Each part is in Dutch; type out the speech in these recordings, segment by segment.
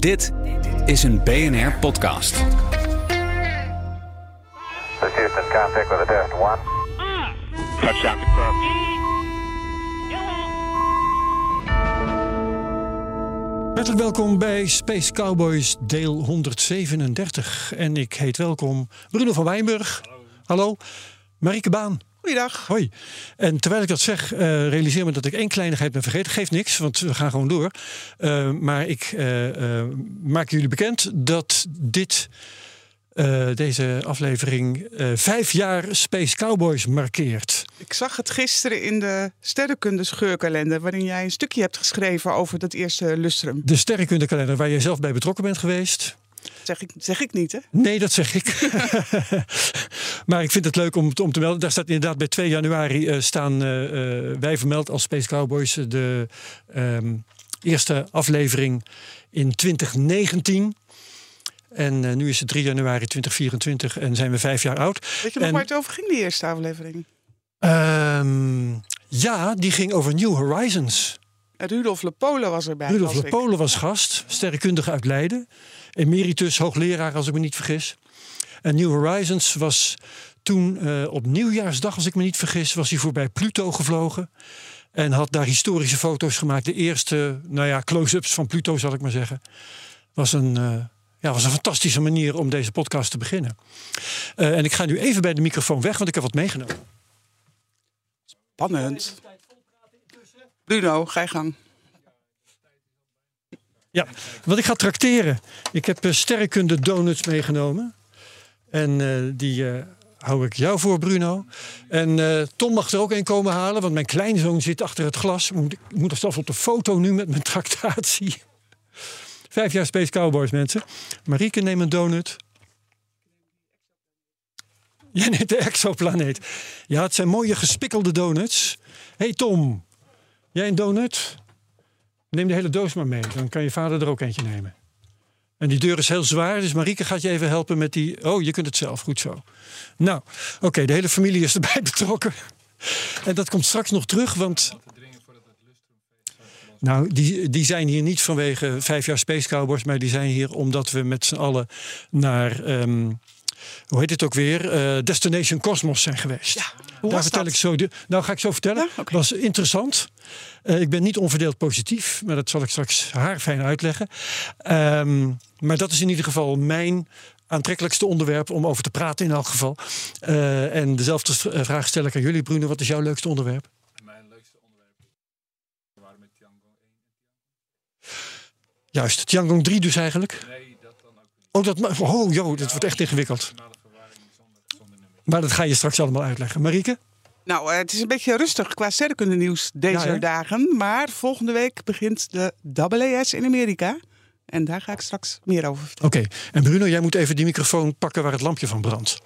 Dit is een BNR podcast. This Houston, contact with a test one. Touchdown confirmed. Hartelijk welkom bij Space Cowboys deel 137. En ik heet welkom Bruno van Wijnburg. Hallo. Marieke Baan. Goeiedag. Hoi. En terwijl ik dat zeg, eh, realiseer me dat ik één kleinigheid ben vergeten. Geeft niks, want we gaan gewoon door. Eh, maar ik eh, maak jullie bekend dat dit, deze aflevering vijf jaar Space Cowboys markeert. Ik zag het gisteren in de sterrenkunde scheurkalender... waarin jij een stukje hebt geschreven over dat eerste lustrum. De sterrenkundekalender waar je zelf bij betrokken bent geweest. Zeg ik, zeg ik niet, hè? Nee, dat zeg ik. maar ik vind het leuk om, te- om te melden. Daar staat inderdaad bij 2 januari eh, staan eh, eh, wij vermeld als Space Cowboys de ehm, eerste aflevering in 2019. En nu is het 3 januari 2024 en zijn we vijf jaar oud. Weet je nog En- waar het over ging, die eerste aflevering? Ehm, ja, die ging over New Horizons. Rudolf Lepolen was erbij. Rudolf. Lepolen was gast, sterrenkundige uit Leiden. Emeritus, hoogleraar als ik me niet vergis. En New Horizons was toen eh, op nieuwjaarsdag, als ik me niet vergis, was hij voorbij Pluto gevlogen. En had daar historische foto's gemaakt. De eerste, nou ja, close-ups van Pluto zal ik maar zeggen. Was een, eh, ja, was een fantastische manier om deze podcast te beginnen. Eh, en ik ga nu even bij de microfoon weg, want ik heb wat meegenomen. Spannend. Bruno, ga je gang. Ja, want ik ga trakteren. Ik heb eh, sterrenkunde donuts meegenomen. En eh, die eh, hou ik jou voor, Bruno. En Tom mag er ook een komen halen, want mijn kleinzoon zit achter het glas. Ik moet er zelfs op de foto nu met mijn tractatie. Vijf jaar Space Cowboys, mensen. Marieke, neem een donut. Jij neemt de exoplaneet. Ja, het zijn mooie gespikkelde donuts. hey Tom, jij een donut? Neem de hele doos maar mee. Dan kan je vader er ook eentje nemen. En die deur is heel zwaar, dus Marieke gaat je even helpen met die... Oh, je kunt het zelf, goed zo. Nou, oké, de hele familie is erbij betrokken. En dat komt straks nog terug, want... Nou, die, die zijn hier niet vanwege vijf jaar Space Cowboys... maar die zijn hier omdat we met z'n allen naar... ehm, hoe heet het ook weer? Eh, Destination Cosmos zijn geweest. hoe Daar was vertel dat? ik zo. De, nou, ga ik zo vertellen. Ja, oké. was interessant. Eh, ik ben niet onverdeeld positief, maar dat zal ik straks haarfijn uitleggen. Ehm, maar dat is in ieder geval mijn aantrekkelijkste onderwerp om over te praten in elk geval. Eh, en dezelfde vraag stel ik aan jullie, Bruno. Wat is jouw leukste onderwerp? Mijn leukste onderwerp waren met Tiangong 1 Juist, Tiangong 3 dus eigenlijk. Nee, dat dan ook niet. Oh, dat, oh joh, dat wordt echt ingewikkeld. Maar dat ga je straks allemaal uitleggen. Marieke? Nou, eh, het is een beetje rustig qua sterrenkunde nieuws deze Ja, dagen. Maar volgende week begint de AAS in Amerika. En daar ga ik straks meer over vertellen. Oké, en Bruno, jij moet even die microfoon pakken waar het lampje van brandt.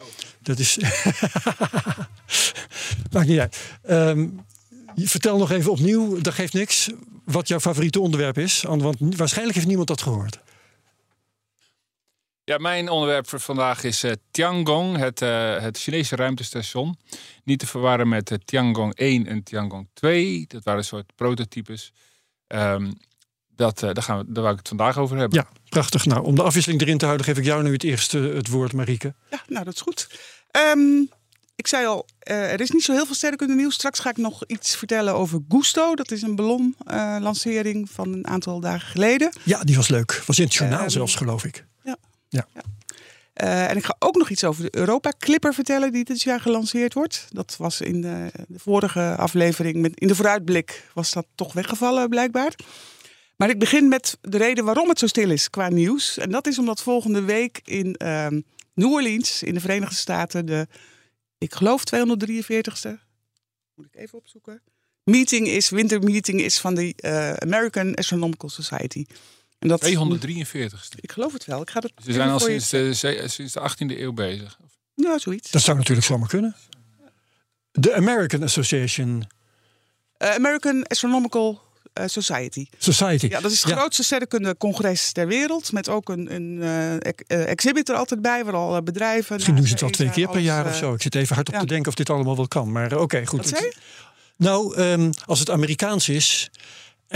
Dat is. Maakt niet uit. Ehm, vertel nog even opnieuw, dat geeft niks, wat jouw favoriete onderwerp is. An- Want waarschijnlijk heeft niemand dat gehoord. Ja, mijn onderwerp voor vandaag is eh, Tiangong, het, eh, het Chinese ruimtestation. Niet te verwarren met eh, Tiangong 1 en Tiangong 2. Dat waren een soort prototypes. Ehm, dat, eh, daar, gaan we, daar wou ik het vandaag over hebben. Ja, prachtig. Nou, om de afwisseling erin te houden, geef ik jou nu het eerste het woord, Marieke. Ja, nou, dat is goed. Ehm, ik zei al, eh, er is niet zo heel veel sterrenkunde nieuws. Straks ga ik nog iets vertellen over Gusto. Dat is een ballonlancering van een aantal dagen geleden. Ja, die was leuk. Was in het journaal Ehm, zelfs, geloof ik. Eh, en ik ga ook nog iets over de Europa Clipper vertellen die dit jaar gelanceerd wordt. Dat was in de, vorige aflevering, met, in de vooruitblik was dat toch weggevallen blijkbaar. Maar ik begin met de reden waarom het zo stil is qua nieuws. En dat is omdat volgende week in ehm, New Orleans in de Verenigde Staten de, ik geloof 243ste, moet ik even opzoeken, meeting is, wintermeeting is van de eh, American Astronomical Society. En dat, 243. Ik geloof het wel. Ik ga het Ze zijn al sinds de, ze- sinds de 18e eeuw bezig. Ja, zoiets. Dat zou natuurlijk zomaar kunnen. De American Association Eh, American Astronomical eh, Society. Society. Ja, dat is het Ja. grootste sterrenkundecongres ter wereld. Met ook een, een eh, ex- eh, exhibit er altijd bij, waar al eh, bedrijven... Misschien doen ze het al twee keer per alles, jaar of eh, zo. Ik zit even hard op ja. te denken of dit allemaal wel kan. Maar eh, oké, goed. Wat zei je? Nou, ehm, als het Amerikaans is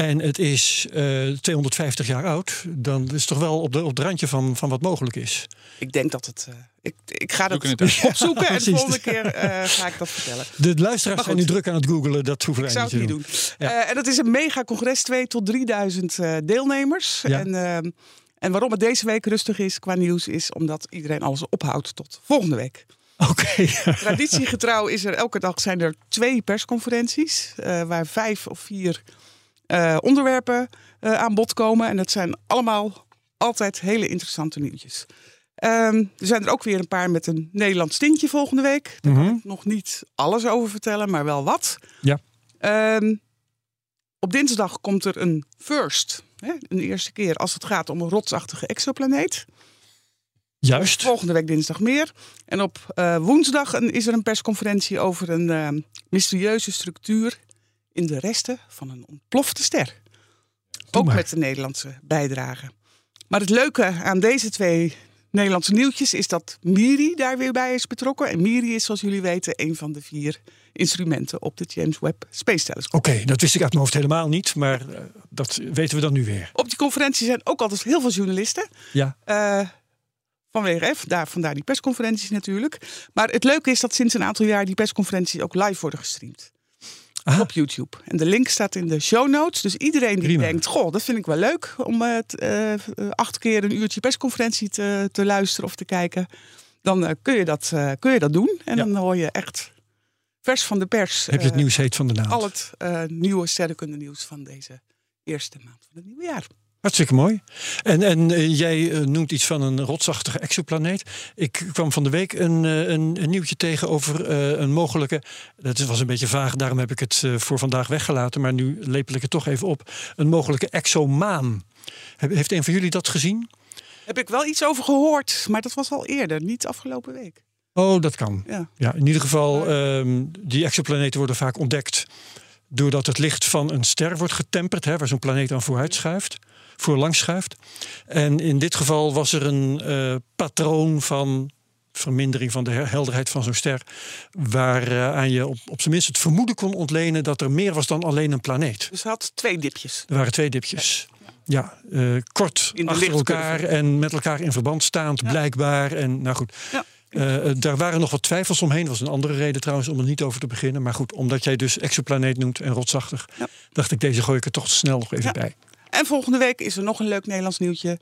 en het is eh 250 jaar oud, dan is het toch wel op, de, op het randje van, van wat mogelijk is. Ik denk dat het... eh, ik, ik ga dat opzoeken en de volgende keer eh, ga ik dat vertellen. De luisteraars zijn nu druk aan het googelen, dat hoeven Ik wij zou niet het te niet doen. doen. Ja. Eh, en dat is een mega congres, 2 tot 3000 eh, deelnemers. Ja. En, ehm, en waarom het deze week rustig is qua nieuws, is omdat iedereen alles ophoudt tot volgende week. Oké. Traditiegetrouw is er elke dag zijn er twee persconferenties, eh, waar vijf of vier eh, onderwerpen eh, aan bod komen. En dat zijn allemaal altijd hele interessante nieuwtjes. Ehm, er zijn er ook weer een paar met een Nederlands tintje volgende week. Daar kan ik nog niet alles over vertellen, maar wel wat. Ja. Ehm, op dinsdag komt er een first. Hè, een eerste keer als het gaat om een rotsachtige exoplaneet. Juist. Volgende week dinsdag meer. En op eh, woensdag een- is er een persconferentie over een mysterieuze structuur in de resten van een ontplofte ster. Ook maar. met de Nederlandse bijdrage. Maar het leuke aan deze twee Nederlandse nieuwtjes is dat Miri daar weer bij is betrokken. En Miri is, zoals jullie weten, een van de vier instrumenten op de James Webb Space Telescope. Oké, dat wist ik uit mijn hoofd helemaal niet, maar eh, dat weten we dan nu weer. Op die conferentie zijn ook altijd heel veel journalisten. Ja. Eh, van WRF, daar, vandaar die persconferenties natuurlijk. Maar het leuke is dat sinds een aantal jaar die persconferenties ook live worden gestreamd. Aha. Op YouTube. En de link staat in de show notes. Dus iedereen die Prima. denkt, goh, dat vind ik wel leuk om eh, eh, acht keer een uurtje persconferentie te, te luisteren of te kijken. Dan eh, kun, je dat, kun je dat doen. En Ja. dan hoor je echt vers van de pers. Heb je het nieuws heet van de naald? Al het nieuwe sterrenkunde nieuws van deze eerste maand van het nieuwe jaar. Hartstikke mooi. En, en eh, jij eh, noemt iets van een rotsachtige exoplaneet. Ik kwam van de week een, eh, een, een nieuwtje tegen over een mogelijke. Dat was een beetje vaag, daarom heb ik het voor vandaag weggelaten. Maar nu lepel ik het toch even op. Een mogelijke exomaan. Heb- Heeft een van jullie dat gezien? Heb ik wel iets over gehoord, maar dat was al eerder, niet afgelopen week. Oh, dat kan. Ja. Ja, in ieder geval, ehm, die exoplaneten worden vaak ontdekt doordat het licht van een ster wordt getemperd, hè, waar zo'n planeet aan vooruit schuift, voorlangs schuift. En in dit geval was er een eh, patroon van vermindering van de helderheid van zo'n ster, waaraan je op, op zijn minst het vermoeden kon ontlenen dat er meer was dan alleen een planeet. Dus had twee dipjes. Er waren twee dipjes. Ja, eh, kort achter elkaar en met elkaar in verband staand, blijkbaar. En nou goed, Ja. eh, daar waren nog wat twijfels omheen. Dat was een andere reden trouwens om er niet over te beginnen. Maar goed, omdat jij dus exoplaneet noemt en rotsachtig, Ja. dacht ik, deze gooi ik er toch snel nog even bij. En volgende week is er nog een leuk Nederlands nieuwtje.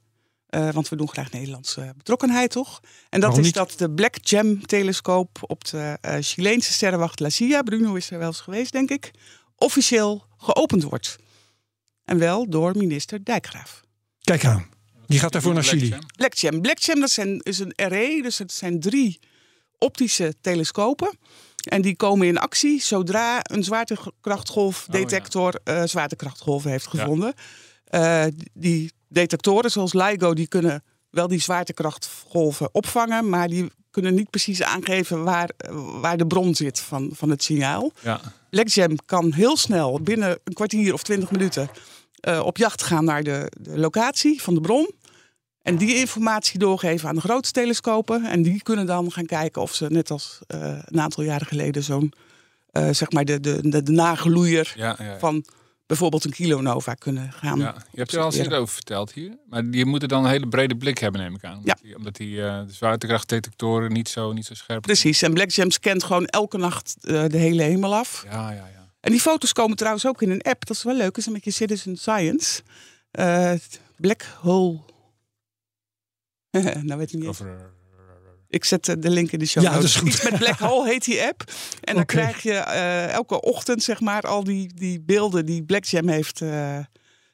eh, want we doen graag Nederlandse betrokkenheid, toch? En dat is dat de Black Gem-telescoop op de eh, Chileense sterrenwacht La Silla, Bruno is er wel eens geweest, denk ik, officieel geopend wordt. En wel door minister Dijkgraaf. Kijk aan, die gaat daarvoor naar Chili. Black Gem. Black Gem dat zijn, is een array, dus het zijn drie optische telescopen. En die komen in actie zodra een zwaartekrachtgolfdetector eh zwaartekrachtgolven heeft gevonden. Eh, die detectoren zoals LIGO die kunnen wel die zwaartekrachtgolven opvangen, maar die kunnen niet precies aangeven waar, waar de bron zit van, van het signaal. Ja. Kan heel snel, binnen een kwartier of twintig minuten, eh, op jacht gaan naar de, de locatie van de bron. En die informatie doorgeven aan de grote telescopen. En die kunnen dan gaan kijken of ze, net als eh, een aantal jaren geleden, zo'n, zeg maar, de, de, de, ja, ja. van bijvoorbeeld een kilonova kunnen gaan. Ja, je hebt er al eens eerder over verteld hier. Maar je moet er dan een hele brede blik hebben, neem ik aan. Omdat die, omdat die eh, de zwaartekrachtdetectoren niet zo, niet zo scherp Precies, en BlackJam scant gewoon elke nacht eh, de hele hemel af. Ja, ja, ja. En die foto's komen trouwens ook in een app. Dat is wel leuk. Dat is een beetje Citizen Science. Eh, Black Hole. nou weet ik niet. Over, Ik zet eh, de link in de show Ja, dat is goed. Iets met Black Hole heet die app. En dan krijg je eh, elke ochtend zeg maar al die, die beelden die Blackjam heeft eh,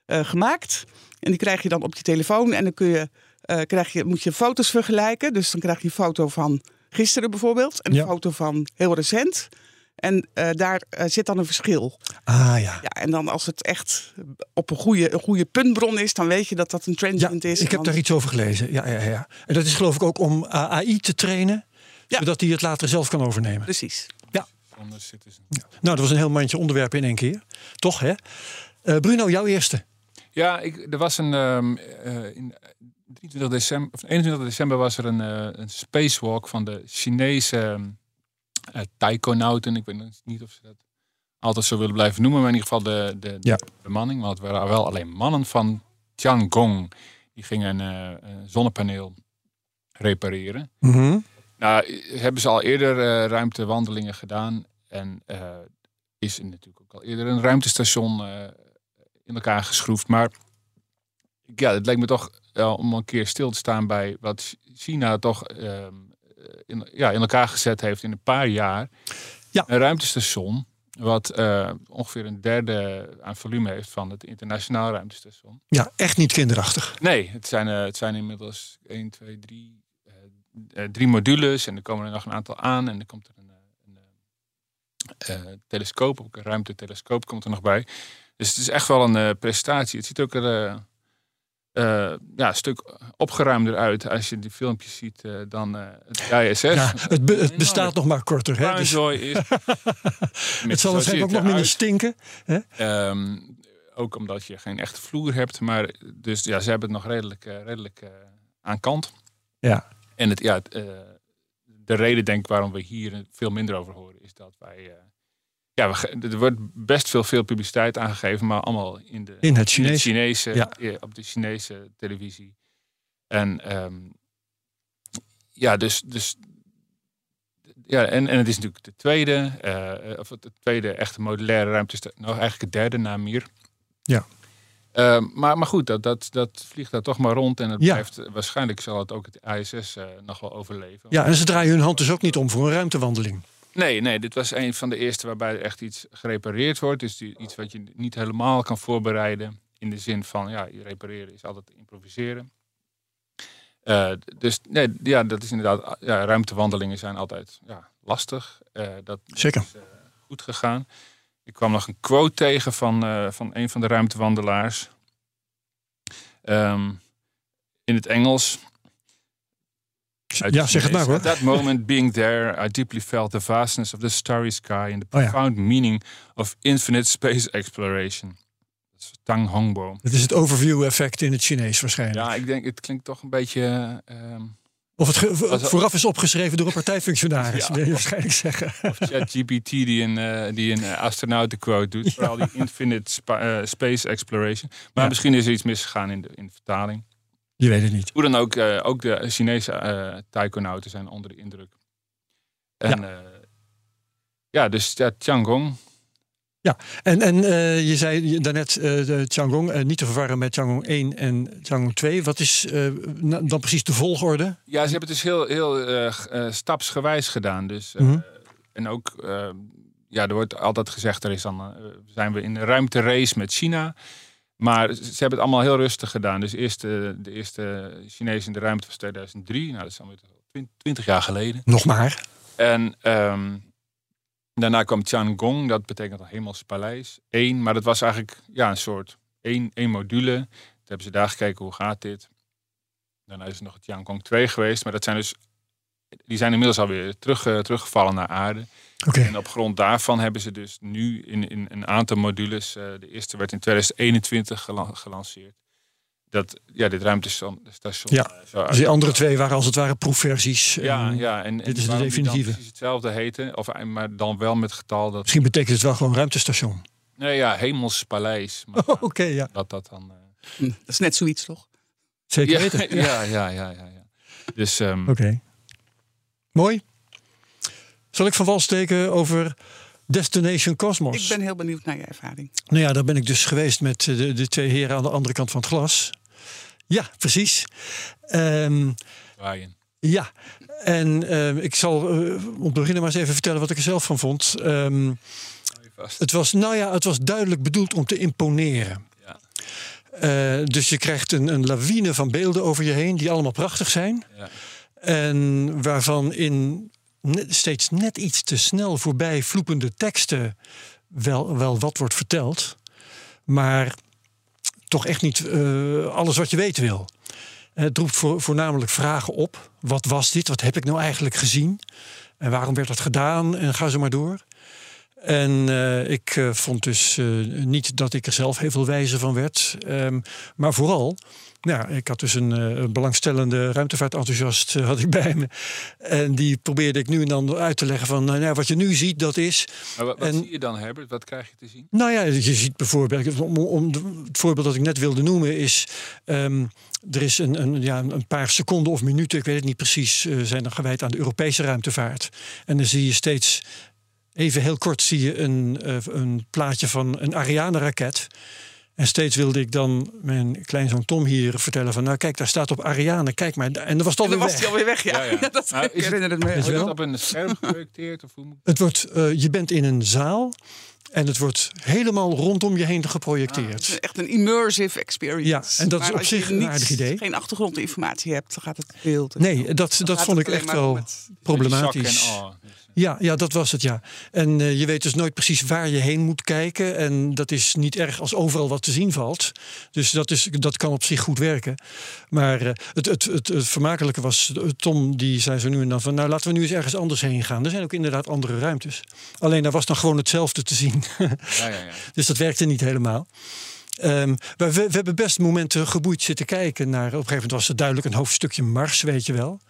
gemaakt. En die krijg je dan op je telefoon. En dan kun je, krijg je, moet je foto's vergelijken. Dus dan krijg je een foto van gisteren bijvoorbeeld. En een Ja. foto van heel recent. En eh, daar eh, zit dan een verschil. Ah ja. Ja, en dan als het echt op een goede, een goede puntbron is, dan weet je dat dat een Ja, transient is. ik heb daar iets over gelezen. Ja, ja, ja. En dat is geloof ik ook om AI te trainen. Ja. Zodat hij het later zelf kan overnemen. Precies. Anders ze. Nou, dat was een heel mandje onderwerpen in één keer. Toch, hè? Eh, Bruno, jouw eerste. Ja, ik, er was een. ehm, eh, in 23 december, of 21 december was er een, eh, een spacewalk van de Chinese uh, taikonauten. Ik weet niet of ze dat altijd zo willen blijven noemen, maar in ieder geval de, de, Ja. de bemanning. Want het waren wel alleen mannen van Tiangong. Die gingen een, eh, zonnepaneel repareren. Mhm. Nou, hebben ze al eerder eh, ruimtewandelingen gedaan. En eh, is er natuurlijk ook al eerder een ruimtestation eh, in elkaar geschroefd. Maar ja, het lijkt me toch om een keer stil te staan bij wat China toch ehm, in, ja, in elkaar gezet heeft in een paar jaar. Ja. Een ruimtestation wat eh, ongeveer een derde aan volume heeft van het internationaal ruimtestation. Ja, echt niet kinderachtig. Nee, het zijn, eh, het zijn inmiddels 1, 2, 3, eh, eh, drie modules. En er komen er nog een aantal aan. En er komt er een, eh, een eh, eh, telescoop, ook een ruimtetelescoop komt er nog bij. Dus het is echt wel een eh, prestatie. Het ziet ook er eh, eh, ja, een stuk opgeruimder uit als je die filmpjes ziet eh, dan eh, het ISS. Ja, het, be- het bestaat nog maar korter. Hè? Dus is. het zal waarschijnlijk ook nog minder stinken. Hè? Ehm, ook omdat je geen echte vloer hebt. Maar dus ja, ze hebben het nog redelijk, eh, redelijk eh, aan kant. Ja. En het, ja, het, eh, de reden denk ik waarom we hier veel minder over horen, is dat wij. Ja, er wordt best veel, veel publiciteit aangegeven, maar allemaal in, de, In het Chinees. Chinese, Ja. eh, op de Chinese televisie. En ehm, ja, dus, dus ja, en, en het is natuurlijk de tweede, eh, of het tweede echte modulaire ruimte, nou eigenlijk het derde na Mir. Ja. Ehm, maar, maar goed, dat, dat, dat vliegt daar toch maar rond en het Ja. blijft, waarschijnlijk zal het ook het ISS eh, nog wel overleven. Ja, en ze draaien hun hand dus ook niet om voor een ruimtewandeling. Nee, nee, dit was een van de eerste waarbij er echt iets gerepareerd wordt. Dus die, iets wat je niet helemaal kan voorbereiden. In de zin van, ja, repareren is altijd improviseren. Eh, dus nee, ja, dat is inderdaad, ja, ruimtewandelingen zijn altijd ja, lastig. Eh, dat Zeker. is eh, goed gegaan. Ik kwam nog een quote tegen van, van een van de ruimtewandelaars. Ehm, in het Engels. Ja, zeg het maar Chinees. hoor. At that moment being there, I deeply felt the vastness of the starry sky and the Oh ja. profound meaning of infinite space exploration. Dat is Tang Hongbo. Het is het overview effect in het Chinees waarschijnlijk. Ja, ik denk, het klinkt toch een beetje... ehm, Of het vooraf is opgeschreven door een partijfunctionaris, Ja. wil je waarschijnlijk zeggen. of ChatGPT die een, eh, die een eh, astronautenquote doet. Vooral die infinite spa- eh, space exploration. Maar Ja. misschien is er iets misgegaan in de, in de vertaling. Je weet het niet. Hoe dan ook, eh, ook de Chinese eh taikonauten zijn onder de indruk. En ja, ja dus ja, Tiangong. En, en eh, je zei daarnet eh de Tiangong, eh, niet te verwarren met Tiangong 1 en Tiangong 2. Wat is eh, dan precies de volgorde? Ja, ze hebben het dus heel, heel eh, eh, stapsgewijs gedaan. Dus, eh, Mhm. En ook, eh, ja, er wordt altijd gezegd, er is dan, eh, zijn we in een ruimterace met China. Maar ze hebben het allemaal heel rustig gedaan. Dus eerst eh, de eerste Chinees in de ruimte was 2003. Nou, dat is alweer 20 jaar geleden. Nog maar. En ehm, daarna kwam Tiangong, dat betekent een hemels paleis. Eén, maar dat was eigenlijk ja, een soort één, één module. Toen hebben ze daar gekeken, hoe gaat dit? Daarna is er nog Tiangong 2 geweest, maar dat zijn dus, die zijn inmiddels alweer terug, eh, teruggevallen naar aarde. Oké. En op grond daarvan hebben ze dus nu in, in een aantal modules, eh, de eerste werd in 2021 gela- gelanceerd. Dat, ja, dit ruimtestation. station, Ja, eh, zo Dus die andere twee waren als het ware proefversies. ja, En ja. En, dit en is de waarom die dan definitieve. precies hetzelfde heten, of, maar dan wel met getal dat. Misschien betekent het wel gewoon ruimtestation. Nee, ja, Hemels Paleis. Maar Oh, Oké, ja. dat dat dan. eh, Hm, Dat is net zoiets, toch? Zeker ja, weten. ja, ja, ja, ja, ja. Dus ehm, Oké. Mooi. Zal ik van wal steken over Destination Cosmos? Ik ben heel benieuwd naar je ervaring. Nou ja, daar ben ik dus geweest met eh, de, de twee heren aan de andere kant van het glas. Ja, precies. Ehm, Ryan. ja, en ehm, ik zal eh, om te beginnen maar eens even vertellen wat ik er zelf van vond. Ehm, vast. het was, nou ja, het was duidelijk bedoeld om te imponeren. Ja. Eh, dus je krijgt een, een lawine van beelden over je heen die allemaal prachtig zijn. Ja. En waarvan in net- steeds net iets te snel voorbij vloepende teksten wel, wel wat wordt verteld. Maar toch echt niet eh, alles wat je weten wil. Het roept voor, voornamelijk vragen op. Wat was dit? Wat heb ik nou eigenlijk gezien? En waarom werd dat gedaan? En ga zo maar door. En eh, ik eh, vond dus eh, niet dat ik er zelf heel veel wijzer van werd. Ehm, maar vooral, nou, ik had dus een, eh, een belangstellende ruimtevaartenthousiast eh, had ik bij me. En die probeerde ik nu en dan uit te leggen van... nou ja, wat je nu ziet, dat is... Maar wat, wat En- zie je dan, Herbert? Wat krijg je te zien? Nou ja, je ziet bijvoorbeeld, om, om het voorbeeld dat ik net wilde noemen is, ehm, er is een, een, ja, een paar seconden of minuten, ik weet het niet precies, eh, zijn dan gewijd aan de Europese ruimtevaart. En dan zie je steeds, even heel kort, zie je een, een plaatje van een Ariane-raket. En steeds wilde ik dan mijn kleinzoon Tom hier vertellen van, nou kijk, daar staat op Ariane, kijk maar. En dan was het alweer was hij weg. alweer weg, ja. Ja, ja. dat, Nou, ik is het- herinner het me. Is het op een scherm geprojecteerd? Of hoe moet... Het wordt, eh, je bent in een zaal en het wordt helemaal rondom je heen geprojecteerd. Het is echt een immersive experience. Ja, en dat is op zich een niet- aardig idee. geen achtergrondinformatie hebt, dan gaat het beeld. Nee, dat, dat vond ik echt wel problematisch. En Ja, ja, dat was het, ja. En eh, je weet dus nooit precies waar je heen moet kijken. En dat is niet erg als overal wat te zien valt. Dus dat, is, dat kan op zich goed werken. Maar eh, het, het, het, het vermakelijke was, eh, Tom die zei zo nu en dan van... nou, laten we nu eens ergens anders heen gaan. Er zijn ook inderdaad andere ruimtes. Alleen daar was dan gewoon hetzelfde te zien. ja, ja, ja. Dus dat werkte niet helemaal. Ehm, we, we hebben best momenten geboeid zitten kijken naar. Op een gegeven moment was er duidelijk een hoofdstukje Mars, weet je wel.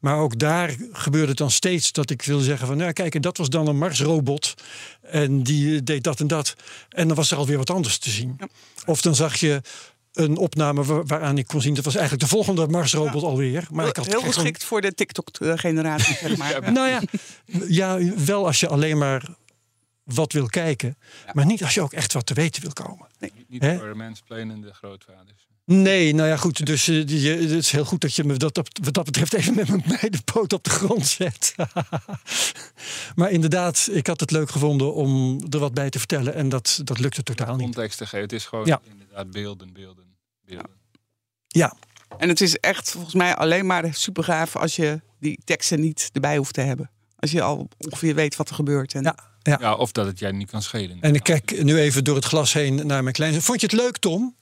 Maar ook daar gebeurde het dan steeds dat ik wil zeggen van, nou kijk, en dat was dan een Marsrobot en die eh, deed dat en dat. En dan was er alweer wat anders te zien. Of dan zag je een opname wa- waaraan ik kon zien dat was eigenlijk de volgende Marsrobot alweer. Maar ik had Heel gewoon- geschikt voor de TikTok-generatie, zeg maar. nou ja, ja, wel als je alleen maar wat wil kijken, maar niet als je ook echt wat te weten wil komen. Niet Hè? voor mensplanende grootvaders. Nee, nou ja, goed. Dus eh, je, het is heel goed dat je me dat, op- wat dat betreft even met mijn beide poot op de grond zet. maar inderdaad, ik had het leuk gevonden om er wat bij te vertellen. En dat, dat lukte totaal niet. Context te geven. Het is gewoon Ja. inderdaad beelden, beelden, beelden. Ja, En het is echt volgens mij alleen maar super gaaf als je die teksten niet erbij hoeft te hebben. Als je al ongeveer weet wat er gebeurt. En ja, ja. Ja, of dat het jij niet kan schelen. En ik kijk nu even door het glas heen naar mijn kleine. Vond je het leuk, Tom?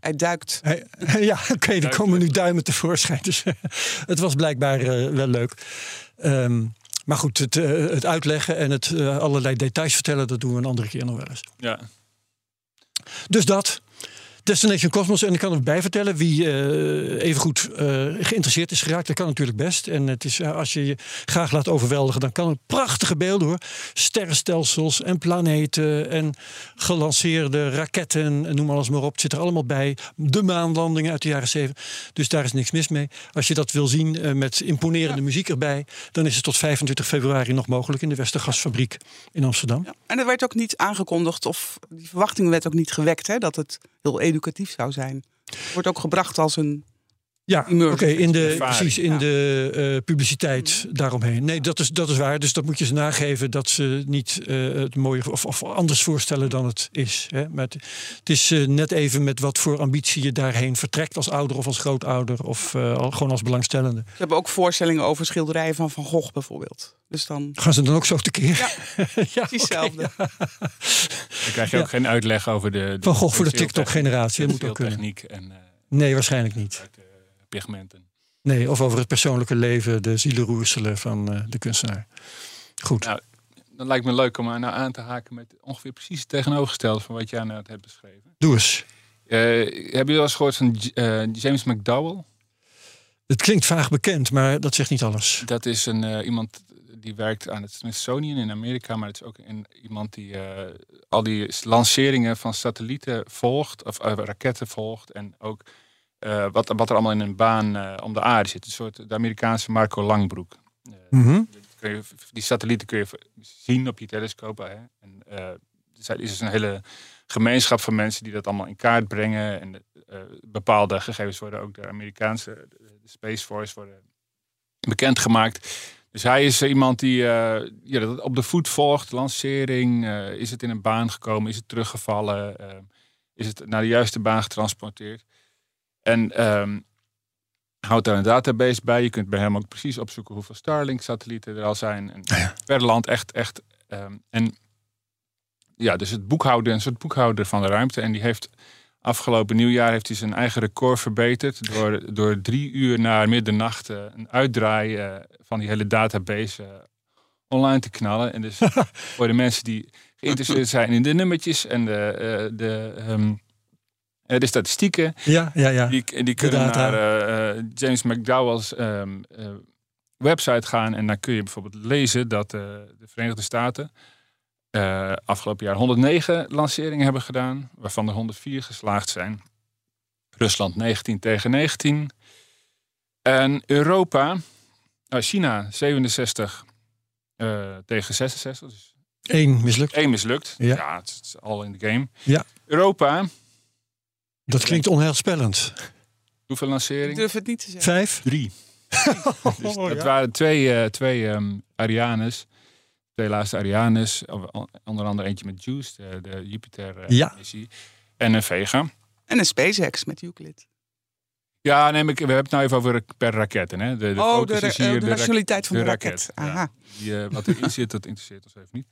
Hij duikt. Hij- ja, oké, er komen nu duimen tevoorschijn. Dus het was blijkbaar eh, wel leuk. Ehm, maar goed, het, eh, het uitleggen en het eh, allerlei details vertellen, dat doen we een andere keer nog wel eens. Ja. Dus dat. Destination Cosmos. En ik kan erbij vertellen wie eh even goed eh, geïnteresseerd is geraakt. Dat kan natuurlijk best. En het is, eh, als je je graag laat overweldigen, dan kan het prachtige beelden hoor. Sterrenstelsels en planeten en gelanceerde raketten. En noem alles maar op. Het zit er allemaal bij. De maanlandingen uit de jaren 7. Dus daar is niks mis mee. Als je dat wil zien met imponerende muziek erbij, dan is het tot 25 februari nog mogelijk in de Westergasfabriek in Amsterdam. Ja. En er werd ook niet aangekondigd, of die verwachting werd ook niet gewekt, hè, dat het heel educatief zou zijn. Wordt ook gebracht als een. Ja, oké, in de, ervaring. precies, in Ja. de eh, publiciteit daaromheen. Nee, dat is, dat is waar. Dus dat moet je ze nageven dat ze niet eh, het mooie of, of anders voorstellen dan het is. Hè. Maar het, het is eh, net even met wat voor ambitie je daarheen vertrekt als ouder of als grootouder of eh, gewoon als belangstellende. Ze hebben ook voorstellingen over schilderijen van Van Gogh bijvoorbeeld. Dus dan Gaan ze dan ook zo tekeer? Ja, precies hetzelfde. Dan krijg je ook geen uitleg over de... de Van Gogh voor de TikTok-generatie. Dat moet ook kunnen. en eh, Nee, waarschijnlijk niet. Pigmenten. Nee, of over het persoonlijke leven, de zielenroerselen van eh, de kunstenaar. Goed. Nou, Dan lijkt me leuk om nou aan te haken met ongeveer precies het tegenovergestelde van wat jij net hebt beschreven. Doe eens. Eh, heb je wel eens gehoord van eh, James McDowell? Het klinkt vaag bekend, maar dat zegt niet alles. Dat is een, iemand die werkt aan het Smithsonian in Amerika, maar het is ook een, iemand die al die lanceringen van satellieten volgt, of raketten volgt, en ook eh, wat, wat er allemaal in een baan eh, om de aarde zit. Een soort de Amerikaanse Marco Langbroek. Eh, Mhm. je, die satellieten kun je zien op je telescoop. Hè? En, er is dus een hele gemeenschap van mensen die dat allemaal in kaart brengen. En bepaalde gegevens worden ook door de Amerikaanse de Space Force worden bekendgemaakt. Dus hij is iemand die ja, dat op de voet volgt, lancering. is het in een baan gekomen? Is het teruggevallen? is het naar de juiste baan getransporteerd? En ehm, houdt daar een database bij. Je kunt bij hem ook precies opzoeken hoeveel Starlink-satellieten er al zijn. En ja. per land echt, echt. ehm, en ja, dus het boekhouder, een soort boekhouder van de ruimte. En die heeft afgelopen nieuwjaar heeft hij zijn eigen record verbeterd. Door, door drie uur na middernacht eh, een uitdraai eh, van die hele database eh, online te knallen. En dus voor de mensen die geïnteresseerd zijn in de nummertjes en de, de, ehm, eh, de statistieken. Ja, ja, ja. Die, die kunnen naar eh, eh, James McDowell's ehm, eh, website gaan. En dan kun je bijvoorbeeld lezen dat de Verenigde Staten afgelopen jaar 109 lanceringen hebben gedaan. Waarvan er 104 geslaagd zijn. Rusland 19 tegen 19. En Europa, China 67 eh, tegen 66. Dus Eén mislukt. één mislukt. Ja. Ja, het is al in de game. Ja. Europa, Dat klinkt onheilspellend. hoeveel Ik lanceringen? durf het niet te zeggen. Vijf? Drie. Dus Oh, dat ja. waren twee, eh, twee ehm, Arianes. Twee laatste Arianes. Onder andere eentje met Juice, de, de Ja. Jupiter-missie. en een Vega. En een SpaceX met Euclid. Ja, neem ik, we hebben het nou even over per raketten. Hè? De, de oh, focus de, is ra- hier eh, de rak- nationaliteit van de, de raket. raket, ja. Aha. Die, eh, wat erin zit, dat interesseert ons even niet.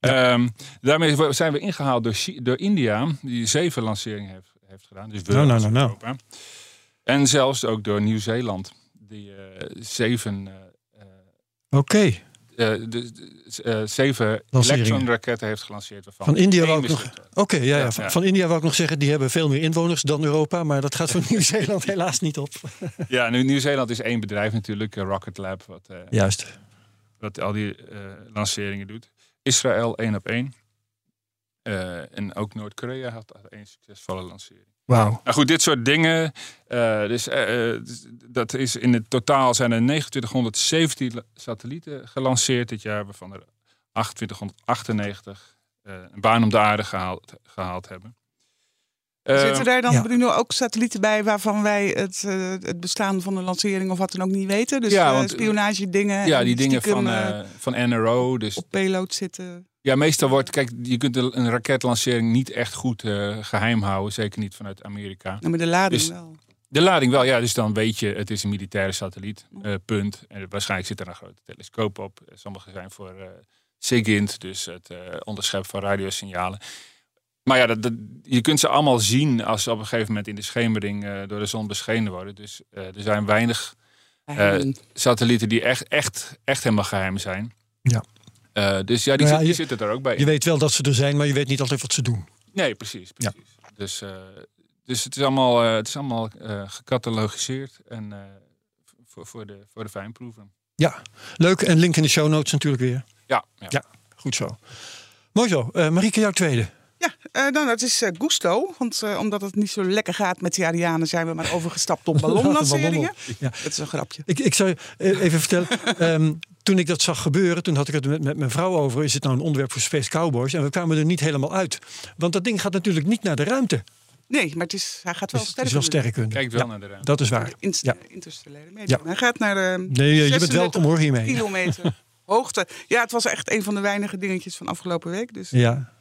Ehm, daarmee zijn we ingehaald door, door India, die zeven lanceringen heeft, heeft gedaan. Dus we. Europa. En zelfs ook door Nieuw-Zeeland, die eh, zeven, eh, Oké. eh, de, de- zeven. Electron-raketten heeft gelanceerd. Waarvan Van India wou ik nog. Oké, ja, ja. Ja, Van, India wou ik nog zeggen, die hebben veel meer inwoners dan Europa, maar dat gaat voor Nieuw-Zeeland helaas niet op. Ja, nu Nieuw-Zeeland is één bedrijf natuurlijk, Rocket Lab, wat, Juist. wat al die lanceringen doet. Israël één op één. Eh, en ook Noord-Korea had één succesvolle lancering. Wauw. Nou goed, dit soort dingen. eh, dus, eh, dus dat is in het totaal zijn er 2917 la- satellieten gelanceerd dit jaar, waarvan er 2898 eh, een baan om de aarde gehaald, gehaald hebben. Eh, Zitten daar dan, ja. Bruno, ook satellieten bij waarvan wij het, eh, het bestaan van de lancering of wat dan ook niet weten? Dus Ja, ja, want- spionage dingen. ja, die dingen van, eh, eh, van NRO. Dus op payload zitten. Ja, meestal wordt, kijk, je kunt een raketlancering niet echt goed eh, geheim houden. Zeker niet vanuit Amerika. Nou, maar de lading Dus- wel. De lading wel, ja, dus dan weet je, het is een militaire satelliet, eh, punt. En waarschijnlijk zit er een grote telescoop op. Sommige zijn voor eh SIGINT, dus het eh onderscheppen van radiosignalen. Maar ja, dat, dat- je kunt ze allemaal zien als ze op een gegeven moment in de schemering eh, door de zon beschenen worden. Dus eh, er zijn weinig Geheim. satellieten die echt, echt, echt helemaal geheim zijn. Ja. Eh, dus ja, die, Nou ja, zit- die je- zitten er ook bij. Je weet wel dat ze er zijn, maar je weet niet altijd wat ze doen. Nee, precies. Ja. precies. Dus, eh, dus het is allemaal, eh, het is allemaal eh, gecatalogiseerd en eh, voor, voor, de, voor de fijnproeven. Ja, leuk. En link in de show notes natuurlijk weer. Ja, ja. Ja. Goed zo. Mooi zo. Eh Marieke, jouw tweede. Ja, eh, nou, dat is eh, Gusto. Want eh, omdat het niet zo lekker gaat met die Arianen, zijn we maar overgestapt op ballonlanceringen. Ja. Dat is een grapje. Ik, ik zou je eh, even vertellen. ehm, toen ik dat zag gebeuren, toen had ik het met, met mijn vrouw over. Is het nou een onderwerp voor Space Cowboys? En we kwamen er niet helemaal uit. Want dat ding gaat natuurlijk niet naar de ruimte. Nee, maar het, is, hij gaat wel Dus het is wel sterk. sterrenkunde. Kijk wel Ja, naar de ruimte. dat is waar. Inst Ja. Interstellaire. Ja. Hij gaat naar de Nee, je bent 36 welkom hoor hiermee. kilometer hoogte. Ja, het was echt een van de weinige dingetjes van afgelopen week. Dus. Ja,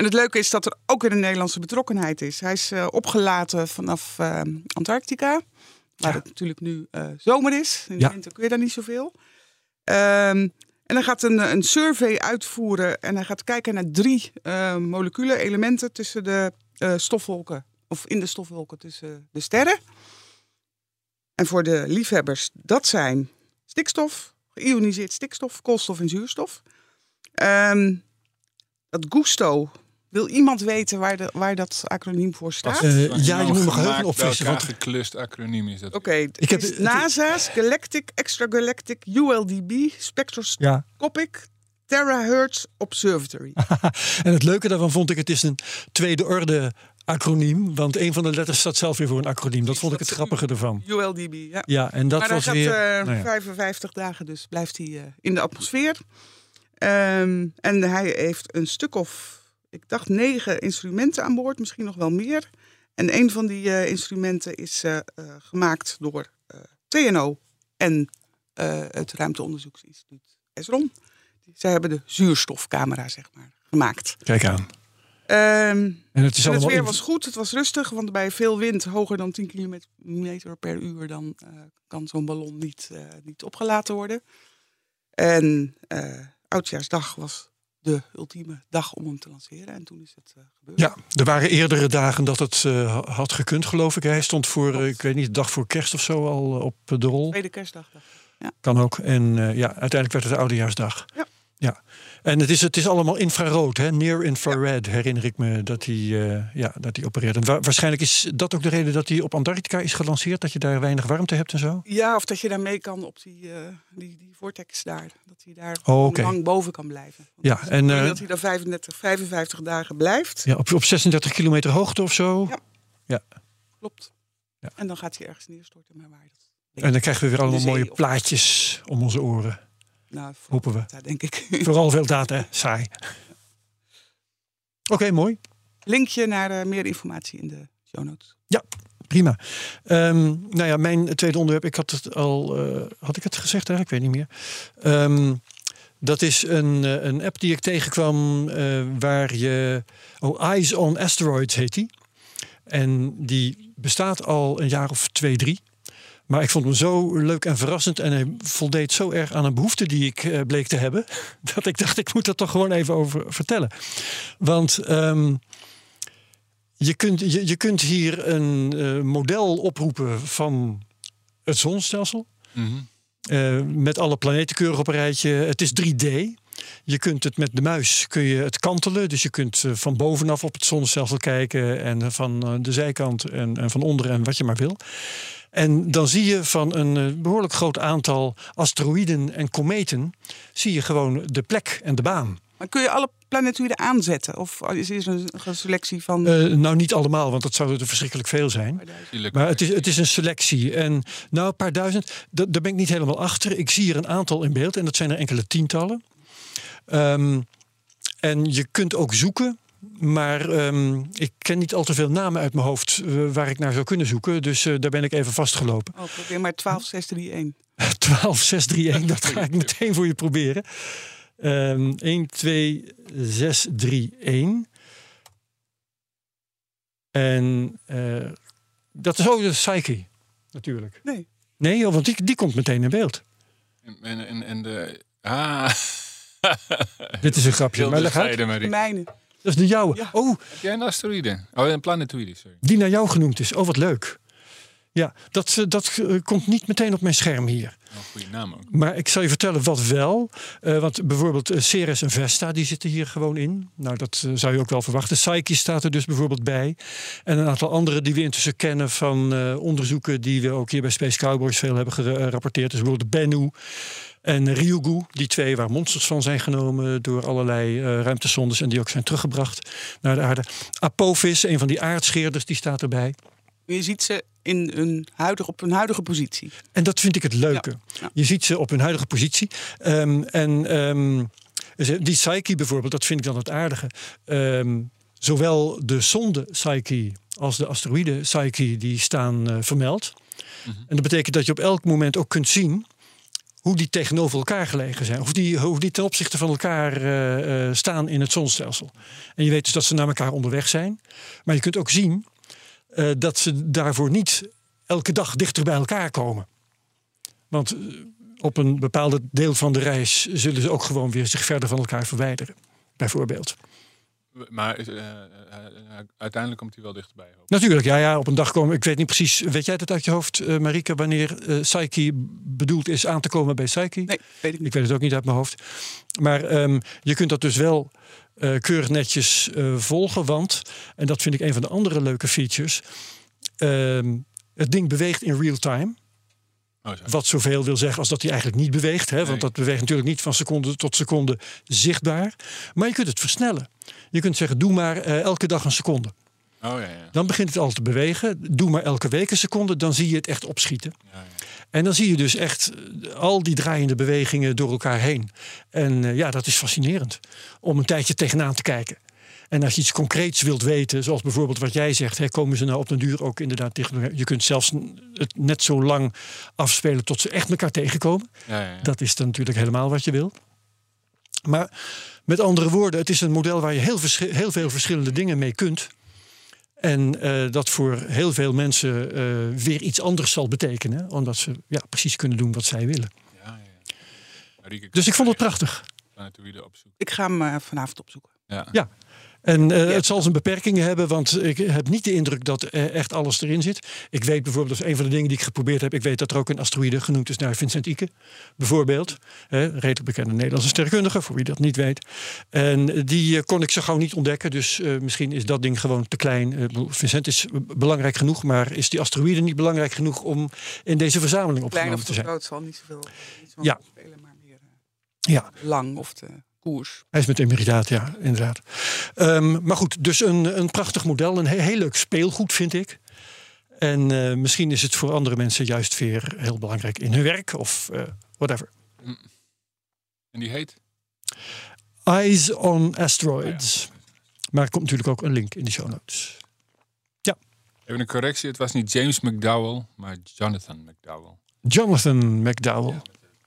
En het leuke is dat er ook weer een Nederlandse betrokkenheid is. Hij is eh, opgelaten vanaf eh, Antarctica. Waar Ja. het natuurlijk nu eh, zomer is. In de Ja. winter kun je daar niet zoveel. Ehm, en hij gaat een, een survey uitvoeren. En hij gaat kijken naar drie moleculen, elementen tussen de stofwolken. Of in de stofwolken tussen de sterren. En voor de liefhebbers, dat zijn stikstof, geïoniseerd stikstof, koolstof en zuurstof. Ehm, dat gusto. Wil iemand weten waar, de, waar dat acroniem voor staat? Eh, ja, je moet mijn gemaakt, geheugen opfrissen, want- geklust acroniem is dat. Oké, het Ik heb- NASA's Galactic Extragalactic ULDB Spectroscopic ja. Terahertz Observatory. En het leuke daarvan vond ik, het is een tweede orde acroniem. Want een van de letters staat zelf weer voor een acroniem. Dat vond ik het grappige ervan. ULDB, ja. Ja, en dat maar was gaat weer... eh, nou ja. 55 dagen, dus blijft hij eh, in de atmosfeer. Ehm, en hij heeft een stuk of, ik dacht negen instrumenten aan boord, misschien nog wel meer. En een van die eh, instrumenten is eh, eh, gemaakt door TNO en het Ruimteonderzoeksinstituut ESRON. Zij hebben de zuurstofcamera, zeg maar, gemaakt. Kijk aan. Ehm, En het is en het allemaal weer was goed, het was rustig, want bij veel wind, hoger dan 10 km per uur, dan kan zo'n ballon niet, niet opgelaten worden. En Oudjaarsdag was de ultieme dag om hem te lanceren. En toen is het eh, gebeurd. Ja, er waren eerdere dagen dat het eh, had gekund, geloof ik. Hij stond voor, eh, ik weet niet, de dag voor kerst of zo al op de rol. Tweede kerstdag. ik. Kan ook. En ja, uiteindelijk werd het Oudejaarsdag. Ja. Ja. En het is, het is allemaal infrarood, hè? near infrared, herinner ik me dat hij, eh, ja, dat hij opereert. En wa- waarschijnlijk is dat ook de reden dat hij op Antarctica is gelanceerd, dat je daar weinig warmte hebt en zo. Ja, of dat je daar mee kan op die, eh, die, die vortex daar. Dat hij daar Oh, lang boven kan blijven. Want Ja, en, eh, dat hij daar 35, 55 dagen blijft. Ja, op, op 36 kilometer hoogte of zo. Ja. Ja. Klopt. Ja. En dan gaat hij ergens neerstorten. Maar waar dat... En dan krijgen we weer allemaal mooie plaatjes om onze oren. Nou, Hopen we. denk ik. Vooral veel data, saai. Oké, mooi. Linkje naar eh, meer informatie in de show notes. Prima. Ehm, nou ja, mijn tweede onderwerp, ik had het al, eh, had ik het gezegd eigenlijk? Ik weet niet meer. Ehm, dat is een, eh, een app die ik tegenkwam waar je, oh, Eyes on Asteroids heet die. En die bestaat al een jaar of twee, drie. Maar ik vond hem zo leuk en verrassend en hij voldeed zo erg aan een behoefte die ik eh, bleek te hebben, dat ik dacht, ik moet er toch gewoon even over vertellen. Want ehm, je, kunt, je, je kunt hier een eh, model oproepen van het zonnestelsel. Mhm. Eh, met alle planeten keurig op een rijtje. Het is 3D. Je kunt het met de muis kun je het kantelen. Dus je kunt van bovenaf op het zonnestelsel kijken. En van de zijkant en, en van onder en wat je maar wil. En dan zie je van een eh, behoorlijk groot aantal asteroïden en kometen... zie je gewoon de plek en de baan. Maar kun je alle planetoïden aanzetten? Of is er een, een selectie van... Eh, nou, niet allemaal, want dat zou er verschrikkelijk veel zijn. Maar het is, het is een selectie. En nou, een paar duizend, da- daar ben ik niet helemaal achter. Ik zie hier een aantal in beeld en dat zijn er enkele tientallen. Ehm, en je kunt ook zoeken. Maar ehm, ik ken niet al te veel namen uit mijn hoofd eh, waar ik naar zou kunnen zoeken. Dus eh, daar ben ik even vastgelopen. Oh, probeer maar 12, 6, 3, 1. 12, 6, 3, 1, dat ga ik meteen voor je proberen. Ehm 1, 2, 6, 3, 1. En eh, dat is ook de Psyche, natuurlijk. Nee. Nee, want die, die komt meteen in beeld. En, en, en, en de... Ah. Dit is een grapje. Maar De Marie. mijne. Dat is de jouwe. Ja. Oh, Heb jij een asteroïde? Oh, een planetoïde, sorry. die naar jou genoemd is. Oh, wat leuk. Ja, dat, eh, dat eh, komt niet meteen op mijn scherm hier. Een goede naam ook. Maar ik zal je vertellen wat wel. Eh, want bijvoorbeeld eh, Ceres en Vesta, die zitten hier gewoon in. Nou, dat eh, zou je ook wel verwachten. Psyche staat er dus bijvoorbeeld bij. En een aantal andere die we intussen kennen van eh, onderzoeken... die we ook hier bij Space Cowboys veel hebben gerapporteerd. Dus bijvoorbeeld Bennu en Ryugu. Die twee waar monsters van zijn genomen door allerlei eh ruimtesondes... en die ook zijn teruggebracht naar de aarde. Apophis, een van die aardscheerders, die staat erbij. Je ziet ze in hun huidige, op hun huidige positie. En dat vind ik het leuke. Ja, ja. Je ziet ze op hun huidige positie. Ehm, en ehm, die Psyche bijvoorbeeld, dat vind ik dan het aardige. Ehm, zowel de zonde Psyche als de asteroïde Psyche, die staan eh, vermeld. En dat betekent dat je op elk moment ook kunt zien hoe die tegenover elkaar gelegen zijn. Of die, hoe die ten opzichte van elkaar eh, eh, staan in het zonnestelsel. En je weet dus dat ze naar elkaar onderweg zijn. Maar je kunt ook zien eh, dat ze daarvoor niet elke dag dichter bij elkaar komen. Want eh, op een bepaalde deel van de reis zullen ze ook gewoon weer zich verder van elkaar verwijderen. Bijvoorbeeld. Maar eh, uiteindelijk komt hij wel dichterbij. Natuurlijk, ja, ja, op een dag komen. Ik weet niet precies. Weet jij dat uit je hoofd, eh Marike, wanneer eh Psyche bedoeld is aan te komen bij Psyche? Nee, weet ik niet. Ik weet het ook niet uit mijn hoofd. Maar ehm, je kunt dat dus wel eh, keurig netjes eh, volgen. Want, en dat vind ik een van de andere leuke features. ehm, het ding beweegt in real time. Oh. Wat zoveel wil zeggen als dat hij eigenlijk niet beweegt. Hè? Nee. Want dat beweegt natuurlijk niet van seconde tot seconde zichtbaar. Maar je kunt het versnellen. Je kunt zeggen, doe maar eh, elke dag een seconde. Oh ja, ja. Dan begint het al te bewegen. Doe maar elke week een seconde, dan zie je het echt opschieten. ja, ja. En dan zie je dus echt eh, al die draaiende bewegingen door elkaar heen. En eh, ja, dat is fascinerend om een tijdje tegenaan te kijken. En als je iets concreets wilt weten, zoals bijvoorbeeld wat jij zegt, hè, komen ze nou op den duur ook inderdaad elkaar? Je kunt zelfs het net zo lang afspelen tot ze echt elkaar tegenkomen. ja, ja, ja. Dat is dan natuurlijk helemaal wat je wil. Maar met andere woorden, het is een model waar je heel, heel veel verschillende dingen mee kunt. En eh, dat voor heel veel mensen eh, weer iets anders zal betekenen. Omdat ze ja, precies kunnen doen wat zij willen. Ja, ja. Marieke, Dus ik vond het prachtig. Ik ga hem eh, vanavond opzoeken. Ja. Ja. En eh, het zal zijn beperkingen hebben, want ik heb niet de indruk dat eh, echt alles erin zit. Ik weet bijvoorbeeld, dat is een van de dingen die ik geprobeerd heb. Ik weet dat er ook een asteroïde genoemd is naar Vincent Ike, bijvoorbeeld. Hè, redelijk bekende Nederlandse sterrenkundige, voor wie dat niet weet. En die eh, kon ik zo gauw niet ontdekken, dus misschien is dat ding gewoon te klein. Vincent is belangrijk genoeg, maar is die asteroïde niet belangrijk genoeg om in deze verzameling Klein opgenomen of te te zijn? groot zal niet zoveel, niet zoveel Ja. spelen, maar meer Ja. lang of de koers. Hij is met emeritaat, ja, inderdaad. Ehm, maar goed, dus een, een prachtig model. Een he- heel leuk speelgoed, vind ik. En eh, misschien is het voor andere mensen juist weer heel belangrijk in hun werk of eh, whatever. En die heet? Eyes on Asteroids. Maar er komt natuurlijk ook een link in de show notes. Even een correctie. Het was niet James McDowell, maar Jonathan McDowell. Jonathan McDowell.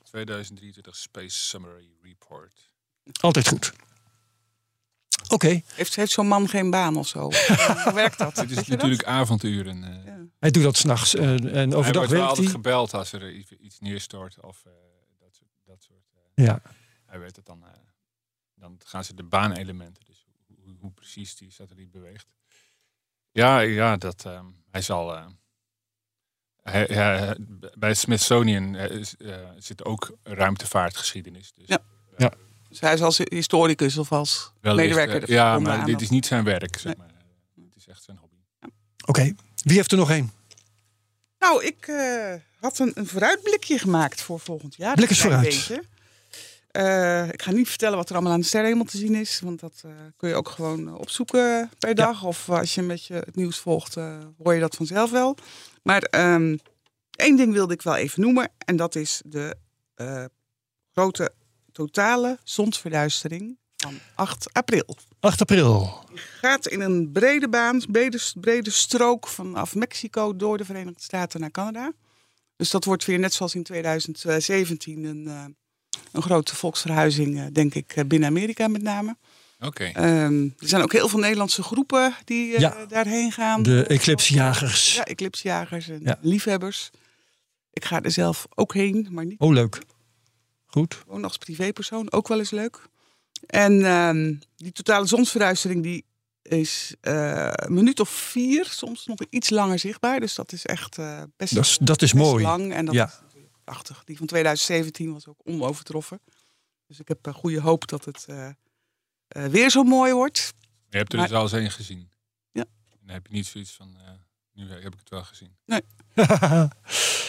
2023 Space Summary Report. Altijd goed. Oké, Heeft, heeft zo'n man geen baan of zo? Hoe werkt dat? Het is dat? natuurlijk avonturen. eh. hij doet dat s'nachts en, en hij overdag wordt wel altijd hij. gebeld als er iets- iets neerstort of eh, dat soort. Dat soort eh, Ja. hij weet het dan. eh, dan gaan ze de baanelementen, dus hoe, precies die satelliet beweegt. Ja, ja dat, ehm, hij zal. eh, hij, hij- bij het Smithsonian zit ook ruimtevaartgeschiedenis. Dus Ja. Ja. Dus hij is als historicus of als wellicht, medewerker. eh, ja, maar dit is niet zijn werk. Zeg maar. Het is echt zijn hobby. Oké, wie heeft er nog één? Nou, ik eh, had een, een vooruitblikje gemaakt voor volgend jaar. Blik eens Een vooruit. beetje. Eh, ik ga niet vertellen wat er allemaal aan de sterrenhemel te zien is. Want dat eh, kun je ook gewoon opzoeken per dag. Of als je met je het nieuws volgt, eh, hoor je dat vanzelf wel. Maar ehm, één ding wilde ik wel even noemen. En dat is de eh, grote totale zonsverduistering van 8 april. 8 april. Gaat in een brede baan, brede, brede strook vanaf Mexico door de Verenigde Staten naar Canada. Dus dat wordt weer net zoals in 2017 een, eh, een grote volksverhuizing, eh, denk ik, eh, binnen Amerika met name. Oké. Ehm, er zijn ook heel veel Nederlandse groepen die Ja. daarheen gaan. De eclipsjagers. Ja, eclipsjagers en Ja. liefhebbers. Ik ga er zelf ook heen, maar niet Oh, leuk. Goed. gewoon als privépersoon. Ook wel eens leuk. En ehm, die totale zonsverduistering die is eh, een minuut of vier, soms nog iets langer zichtbaar. Dus dat is echt eh, best, Dat is, dat is best mooi. lang. En dat Ja. is natuurlijk prachtig. Die van 2017 was ook onovertroffen. Dus ik heb een goede hoop dat het eh, eh, weer zo mooi wordt. Je hebt er Maar- dus al eens één gezien. Ja. En dan heb je niet zoiets van, eh, nu heb ik het wel gezien.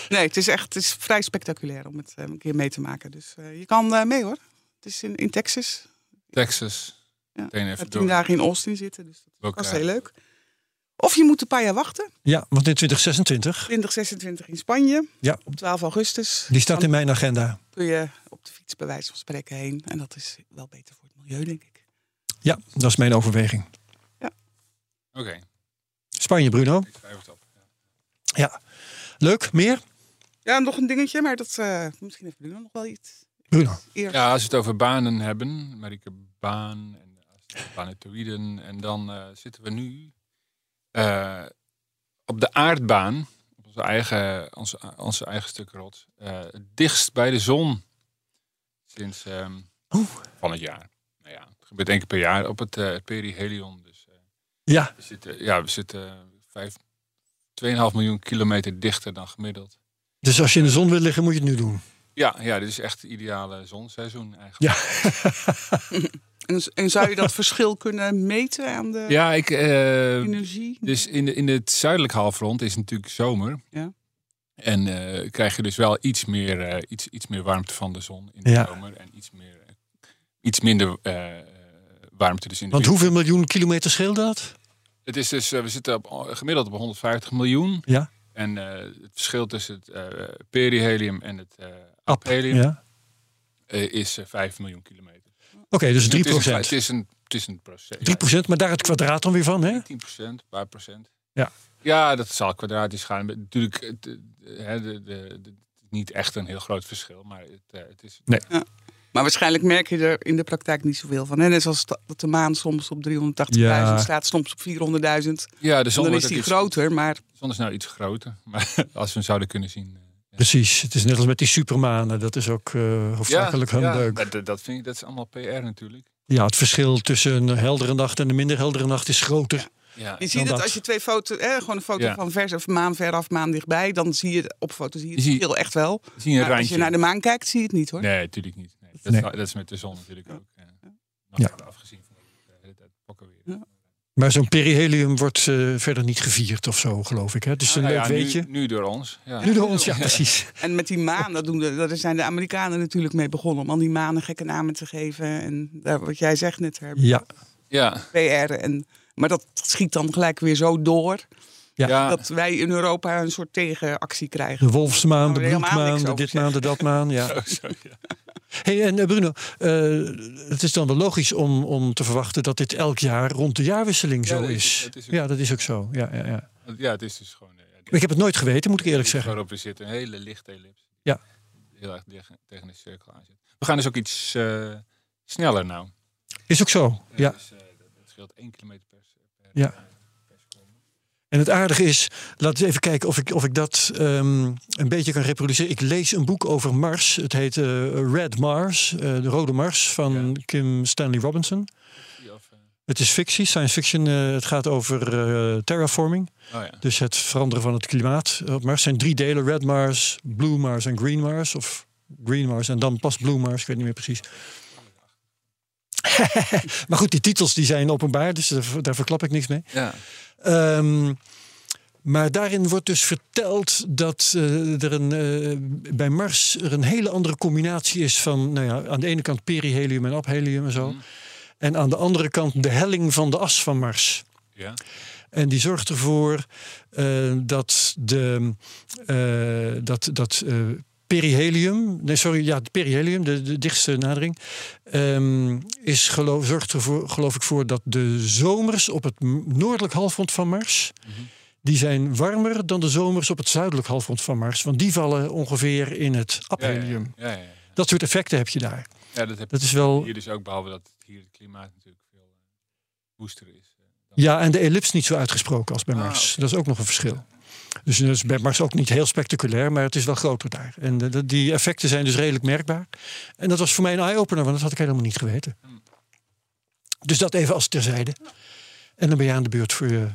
Nee, het is echt het is vrij spectaculair om het eh, een keer mee te maken. Dus eh, je kan eh, mee hoor. Het is in, in Texas. Texas. Ja, Ik even heb tien dagen in Austin zitten. Dus dat Ook, was eh, heel leuk. Of je moet een paar jaar wachten. ja, want in 2026, 2026 in Spanje. Ja. Op 12 augustus. die staat in mijn agenda. kun je op de fiets bij wijze van spreken heen. En dat is wel beter voor het milieu, denk ik. Ja, dat is mijn overweging. Oké, Spanje, Bruno. ik schrijf het op. Ja. Leuk, meer? Ja, nog een dingetje, maar dat, eh, misschien heeft Bruno nog wel iets. Bruno. Eerst. Ja, als we het over banen hebben, Marieke Baan en eh, planetoïden. En dan eh, zitten we nu eh, op de aardbaan, op onze eigen, onze, onze eigen stuk rot, eh, dichtst bij de zon sinds ehm, van het jaar. Nou ja, het gebeurt één keer per jaar op het eh, perihelion. Ja, we zitten, ja, we zitten eh, vijf, 2,5 miljoen kilometer dichter dan gemiddeld. dus als je in de zon wil liggen, moet je het nu doen. Ja, ja, dit is echt het ideale zonseizoen eigenlijk. Ja. En, en zou je dat verschil kunnen meten aan de Ja, ik, eh, energie? dus in, de, in het zuidelijk halfrond is het natuurlijk zomer. Ja. En eh, krijg je dus wel iets meer, eh, iets, iets meer warmte van de zon in de Ja. zomer. En iets, meer, iets minder eh, warmte dus in de Want hoeveel miljoen kilometer scheelt dat? Het is dus, eh, we zitten op, gemiddeld op 150 miljoen. Ja. En eh, het verschil tussen het eh, perihelium en het eh Ap. aphelium Ja. eh, is eh, 5 miljoen kilometer. Oké, dus 3 Het is een- procent. Het is een, het is een procent. 3 procent, maar daar het kwadraat dan weer van, hè? 10 procent, een paar procent. Ja. Ja, dat zal kwadratisch gaan. Natuurlijk, het, eh, hè, de, de, de, niet echt een heel groot verschil, maar het, eh, het is. Nee. Ja. Maar waarschijnlijk merk je er in de praktijk niet zoveel van. En net zoals dat de maan soms op 380.000 Ja. staat, soms op 400.000. Ja, de zon dan is die iets- groter, maar De zon is nou iets groter. Maar als we hem zouden kunnen zien. eh, Precies, het is net als met die supermanen. Dat is ook eh hoofdzakelijk ja, maar dat, dat, vind ik, dat is allemaal PR natuurlijk. Ja, het verschil tussen een heldere nacht en een minder heldere nacht is groter. Ja, je ziet het dat. als je twee foto's, eh, gewoon een foto Ja. van vers of maan veraf, maan dichtbij, dan zie je op foto zie je het verschil echt wel. zie je een Maar als randje. je naar de maan kijkt, zie je het niet hoor. Nee, natuurlijk niet. Nee. Dat, Nee. Is, dat is met de zon natuurlijk ook. Ja. Nog Ja. afgezien van de hele tijd pokken weer. Maar zo'n perihelium wordt eh, verder niet gevierd of zo, geloof ik. Hè? Dus een Nou leuk ja, weetje. Nu, nu door ons. Ja. Nu door ons, ja, precies. En met die maan, dat doen de, daar zijn de Amerikanen natuurlijk mee begonnen. Om al die manen gekke namen te geven. En daar, wat jij zegt net, Herb, Ja, Ja. PR. En, maar dat schiet dan gelijk weer zo door. Ja. Dat wij in Europa een soort tegenactie krijgen. de wolfsmaan, de bloedmaan, de ditmaan, de datmaan. Ja. Zo, zo, ja. Hey, en eh, Bruno, eh, het is dan wel logisch om, om te verwachten dat dit elk jaar rond de jaarwisseling Ja, zo is- is. dat is ook- Ja, dat is ook zo. Ja, ja, ja. ja, het is dus gewoon... eh, ik heb het nooit geweten, moet ik eerlijk zeggen. Waarop we zitten, een hele lichte ellips. Ja. Heel erg tegen, de cirkel aan zit. We gaan dus ook iets sneller nou. Is ook zo. Ja. Dus, dat, dat scheelt 1 kilometer per, per, Ja. En het aardige is, laten we even kijken of ik, of ik dat ehm, een beetje kan reproduceren. Ik lees een boek over Mars. Het heet eh, Red Mars, eh, de Rode Mars van Ja. Kim Stanley Robinson. Het is fictie, science fiction. eh, het gaat over terraforming. oh ja. Dus het veranderen van het klimaat op Mars. Het zijn drie delen. Red Mars, Blue Mars en Green Mars. Of Green Mars en dan pas Blue Mars. Ik weet niet meer precies. maar goed, die titels die zijn openbaar. Dus daar, daar verklap ik niks mee. ja. Ehm, maar daarin wordt dus verteld dat eh, er een, eh, bij Mars er een hele andere combinatie is van nou ja, aan de ene kant perihelium en aphelium en zo. Mhm. En aan de andere kant de helling van de as van Mars. ja. En die zorgt ervoor eh, dat de dat, dat perihelium, nee sorry, ja, het perihelium, de, de dichtste nadering, ehm, is geloof, zorgt ervoor, geloof ik, voor dat de zomers op het noordelijk halfrond van Mars, die zijn warmer dan de zomers op het zuidelijk halfrond van Mars, want die vallen ongeveer in het aphelium. ja, ja, ja. Dat soort effecten heb je daar. Ja, dat heb Dat is wel. hier dus ook, behalve dat hier het klimaat natuurlijk veel eh, woester is. eh, dan- Ja, en de ellips niet zo uitgesproken als bij Ah, Mars. Dat is ook nog een verschil. Dus dat is bij Mars ook niet heel spectaculair, maar het is wel groter daar. En de- de- die effecten zijn dus redelijk merkbaar. En dat was voor mij een eye-opener, want dat had ik helemaal niet geweten. Dus dat even als terzijde. En dan ben je aan de beurt voor je,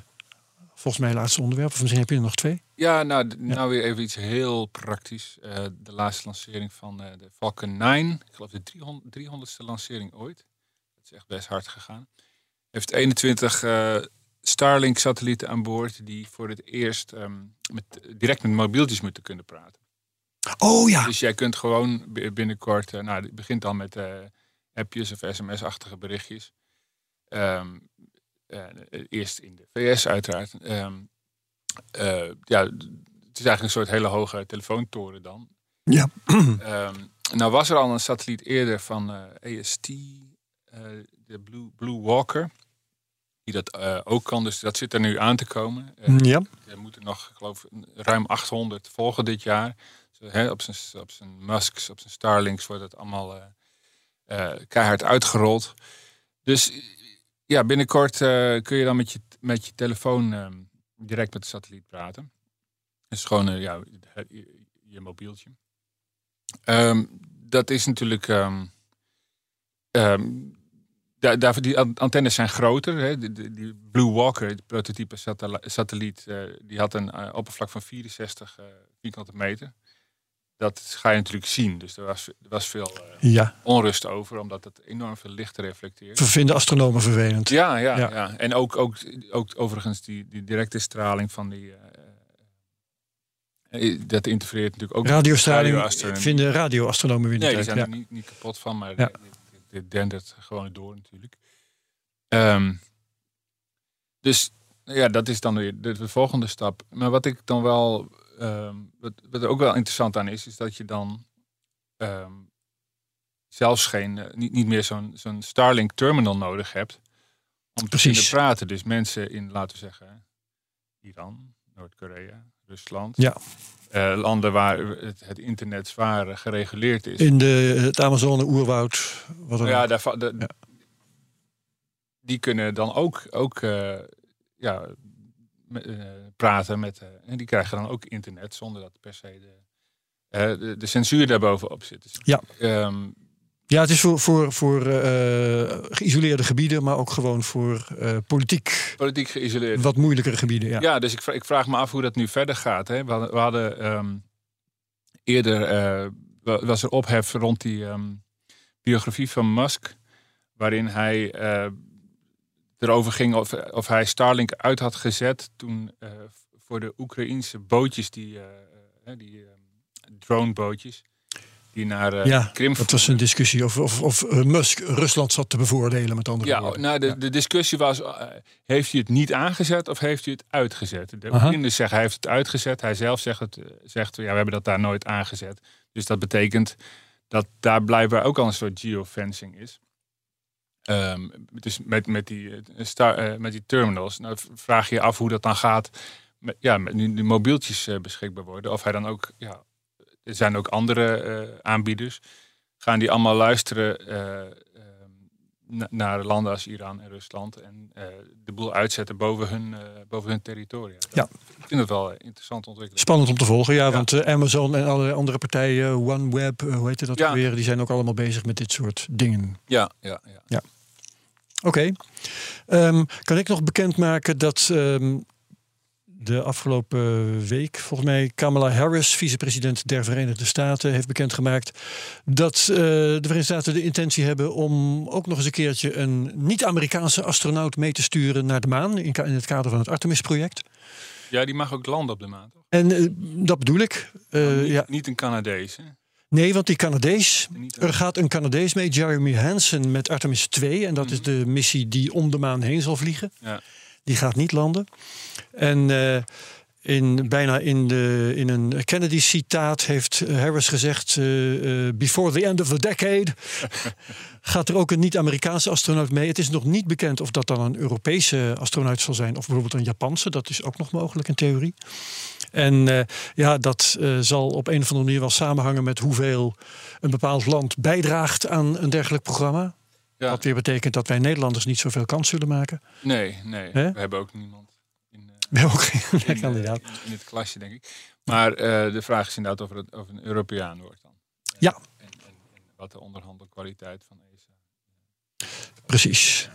volgens mij, laatste onderwerp. Of misschien heb je er nog twee. Ja, nou, nou weer even iets heel praktisch. Eh, de laatste lancering van eh, de Falcon 9. Ik geloof de 300, 300ste lancering ooit. Dat is echt best hard gegaan. Heeft 21 eh, Starlink-satellieten aan boord... die voor het eerst ehm, met, direct met mobieltjes moeten kunnen praten. Oh ja. Dus jij kunt gewoon bi- binnenkort... eh, nou, het begint al met eh, appjes of sms-achtige berichtjes. Ehm, eh, eerst in de VS uiteraard. Ehm, eh, ja, het is eigenlijk een soort hele hoge telefoontoren dan. Ja. Nou was er al een satelliet eerder van AST, de Blue, Blue Walker. Die dat eh, ook kan, dus dat zit er nu aan te komen. Eh, Ja. er moeten nog, ik geloof, ruim 800 volgen dit jaar. Zo, hè, op zijn op zijn Musks, op zijn Starlinks wordt het allemaal eh, keihard uitgerold. Dus ja, binnenkort kun je dan met je, met je telefoon ehm, direct met de satelliet praten. Dus gewoon ja, je, je mobieltje. Ehm, dat is natuurlijk. ehm, daar, die an- antennes zijn groter. Hè. Die, die- die Blue Walker, de prototype satelliet, eh, die had een eh, oppervlak van 64 eh, vierkante meter. Dat ga je natuurlijk zien. Dus er was, er was veel Ja. onrust over, omdat het enorm veel licht reflecteert. Vinden astronomen vervelend. Ja, ja, Ja. ja. En ook, ook, ook overigens die, die directe straling van die. dat interfereert natuurlijk ook. Radiostraling radioastronomie. vinden radioastronomen weer niet Nee, die zijn er niet, niet kapot van, maar Ja. Dit, dendert gewoon door natuurlijk. Ehm, dus ja, dat is dan weer de, de volgende stap. Maar wat ik dan wel, ehm, wat, wat er ook wel interessant aan is, is dat je dan ehm, zelfs geen, eh, niet, niet meer zo'n zo'n Starlink terminal nodig hebt om te Precies. kunnen praten. Dus mensen in, laten we zeggen, Iran, Noord-Korea, Rusland, Ja. Eh, landen waar het, het internet zwaar gereguleerd is. In de, het Amazone-oerwoud. Wat ja, de- Ja. die kunnen dan ook, ook eh, ja, me- eh, praten met. en die krijgen dan ook internet zonder dat per se de, de, de censuur daarbovenop zit. Dus, Ja. ehm, Ja, het is voor, voor, voor eh, geïsoleerde gebieden, maar ook gewoon voor eh, politiek politiek geïsoleerd. wat moeilijkere gebieden. Ja. Ja, dus ik, ik vraag me af hoe dat nu verder gaat. Hè. We hadden, we hadden, ehm, eerder eh, wa- was er ophef rond die ehm, biografie van Musk, waarin hij erover ging of, of hij Starlink uit had gezet toen voor de Oekraïense bootjes, die, die ehm, dronebootjes, die naar eh, Ja, Krim dat was een discussie of, of, of eh, Musk Rusland zat te bevoordelen met andere Ja, woorden. nou, de, de discussie was: eh, heeft hij het niet aangezet of heeft hij het uitgezet? De. Oekraïners zeggen hij heeft het uitgezet. Hij zelf zegt, het, zegt ja, we hebben dat daar nooit aangezet. Dus dat betekent dat daar blijkbaar ook al een soort geofencing is. Dus met, met, die, star, met die terminals. Nou, vraag je je af hoe dat dan gaat. Met, ja, met nu de mobieltjes beschikbaar worden. Of hij dan ook. Ja, er zijn ook andere eh, aanbieders. Gaan die allemaal luisteren eh, na- naar landen als Iran en Rusland. En eh, de boel uitzetten boven hun, eh, boven hun territoria. Ja. Ik vind het wel een interessante ontwikkeling. Spannend om te volgen, ja, Ja. want eh, Amazon en alle andere partijen, OneWeb, eh, hoe heet dat Ja. weer, die zijn ook allemaal bezig met dit soort dingen. Ja, ja, ja. Oké. Ehm, kan ik nog bekendmaken dat ehm, de afgelopen week, volgens mij, Kamala Harris, vicepresident der Verenigde Staten, heeft bekendgemaakt dat eh, de Verenigde Staten de intentie hebben om ook nog eens een keertje een niet-Amerikaanse astronaut mee te sturen naar de maan in, in het kader van het Artemis-project. ja, die mag ook landen op de maan, toch? En eh, dat bedoel ik. Eh, niet, ja, niet een Canadees, hè? nee, want die Canadees, er gaat een Canadees mee, Jeremy Hansen, met Artemis 2. En dat is de missie die om de maan heen zal vliegen. Ja. Die gaat niet landen. En eh, in, bijna in, de, in een Kennedy-citaat heeft Harris gezegd... eh, eh, before the end of the decade gaat er ook een niet-Amerikaanse astronaut mee. Het is nog niet bekend of dat dan een Europese astronaut zal zijn... of bijvoorbeeld een Japanse. Dat is ook nog mogelijk in theorie. En ja, dat zal op een of andere manier wel samenhangen... met hoeveel een bepaald land bijdraagt aan een dergelijk programma. Ja. Wat weer betekent dat wij Nederlanders niet zoveel kans zullen maken. Nee, nee. We hebben ook niemand in, eh, We hebben ook geen in, eh, kandidaat. in, in het klasje, denk ik. Maar eh, de vraag is inderdaad of het of een Europeaan wordt dan. Ja. En, en, en wat de onderhandelkwaliteit van ESA. Precies.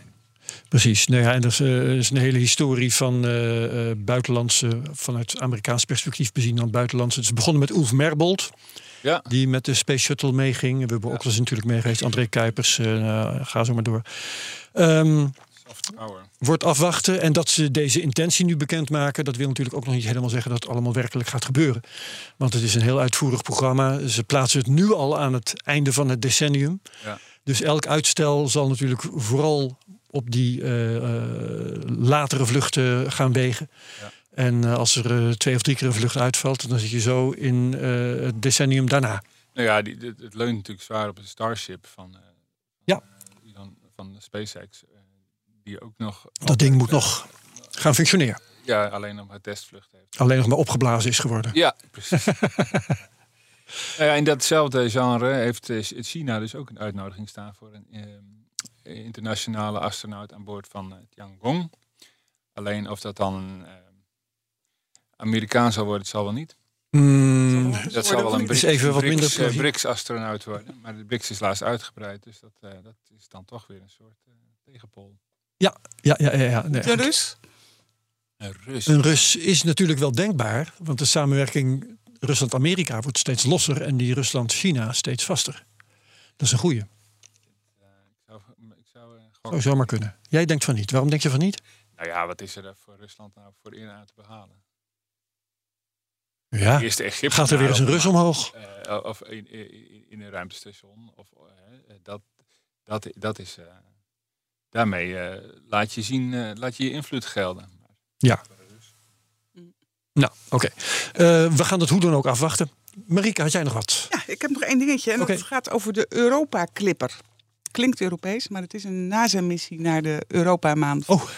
Precies. Nou ja, en er is, eh, een hele historie van eh, eh, buitenlandse, vanuit Amerikaans perspectief bezien dan buitenlandse. Het is begonnen met Ulf Merbold, Ja, die met de Space Shuttle meeging. We hebben ook wel eens natuurlijk meegeweest. André Kuipers, eh, nou, ga zo maar door. Power. wordt afwachten. En dat ze deze intentie nu bekendmaken, dat wil natuurlijk ook nog niet helemaal zeggen dat het allemaal werkelijk gaat gebeuren. Want het is een heel uitvoerig programma. Ze plaatsen het nu al aan het einde van het decennium. Ja. Dus elk uitstel zal natuurlijk vooral op die eh, eh, latere vluchten gaan wegen. Ja. En eh, als er eh, twee of drie keer een vlucht uitvalt, dan zit je zo in eh, het decennium daarna. Nou ja, die, het leunt natuurlijk zwaar op een Starship van, Ja. van, van SpaceX. die ook nog... Dat ding moet nog gaan functioneren. Ja, alleen nog maar testvlucht heeft. Alleen nog maar opgeblazen is geworden. Ja, precies. In datzelfde genre heeft China dus ook een uitnodiging staan voor een internationale astronaut aan boord van eh, Tiangong. Alleen of dat dan een Amerikaan zal worden, het zal wel niet. Mm, Dat zal wel een Is even wat minder BRICS, eh, plausible. BRICS-astronaut worden. Maar de BRICS is laatst uitgebreid, dus dat, eh, dat is dan toch weer een soort eh, tegenpol. Ja, ja, ja. ja, ja. Nee. Een Rus. Een Rus is natuurlijk wel denkbaar, want de samenwerking Rusland-Amerika wordt steeds losser en die Rusland-China steeds vaster. Dat is een goeie. Ik zou, zomaar kunnen. Jij denkt van niet. Waarom denk je van niet? Nou ja, wat is er voor Rusland nou voor aan te behalen? Ja, Eerst Egypte. gaat er weer eens een Rus omhoog. Eh, of in, in, in een ruimtestation. Of, eh, dat, dat, dat is. eh, daarmee eh, laat je zien, eh, laat je je invloed gelden. Ja. Nou, oké. Eh, we gaan het hoe dan ook afwachten. Marika, had jij nog wat? Ja, ik heb nog één dingetje. En dat gaat over de Europa-clipper. Klinkt Europees, maar het is een NASA-missie naar de Europa-maan van Oh,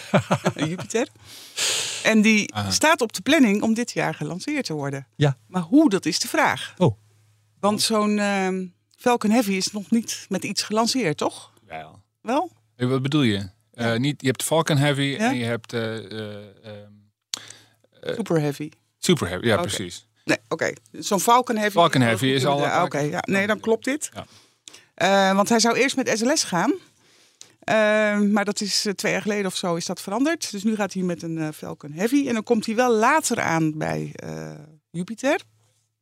Jupiter. En die Ah. staat op de planning om dit jaar gelanceerd te worden. Ja. Maar hoe, dat is de vraag. Oh. Want zo'n ehm, Falcon Heavy is nog niet met iets gelanceerd, toch? Wel. Wel? Hey, wat bedoel je? Eh, niet, je hebt Falcon Heavy Ja? en je hebt eh, eh, ehm, Super Heavy. Super Heavy. Ja, precies. Nee, oké. Zo'n Falcon Heavy. Falcon Heavy is al Ah, Oké, ja. nee, dan klopt dit. Ja. Eh, want hij zou eerst met SLS gaan. Eh, maar dat is eh, twee jaar geleden of zo is dat veranderd. Dus nu gaat hij met een Falcon Heavy. En dan komt hij wel later aan bij Jupiter.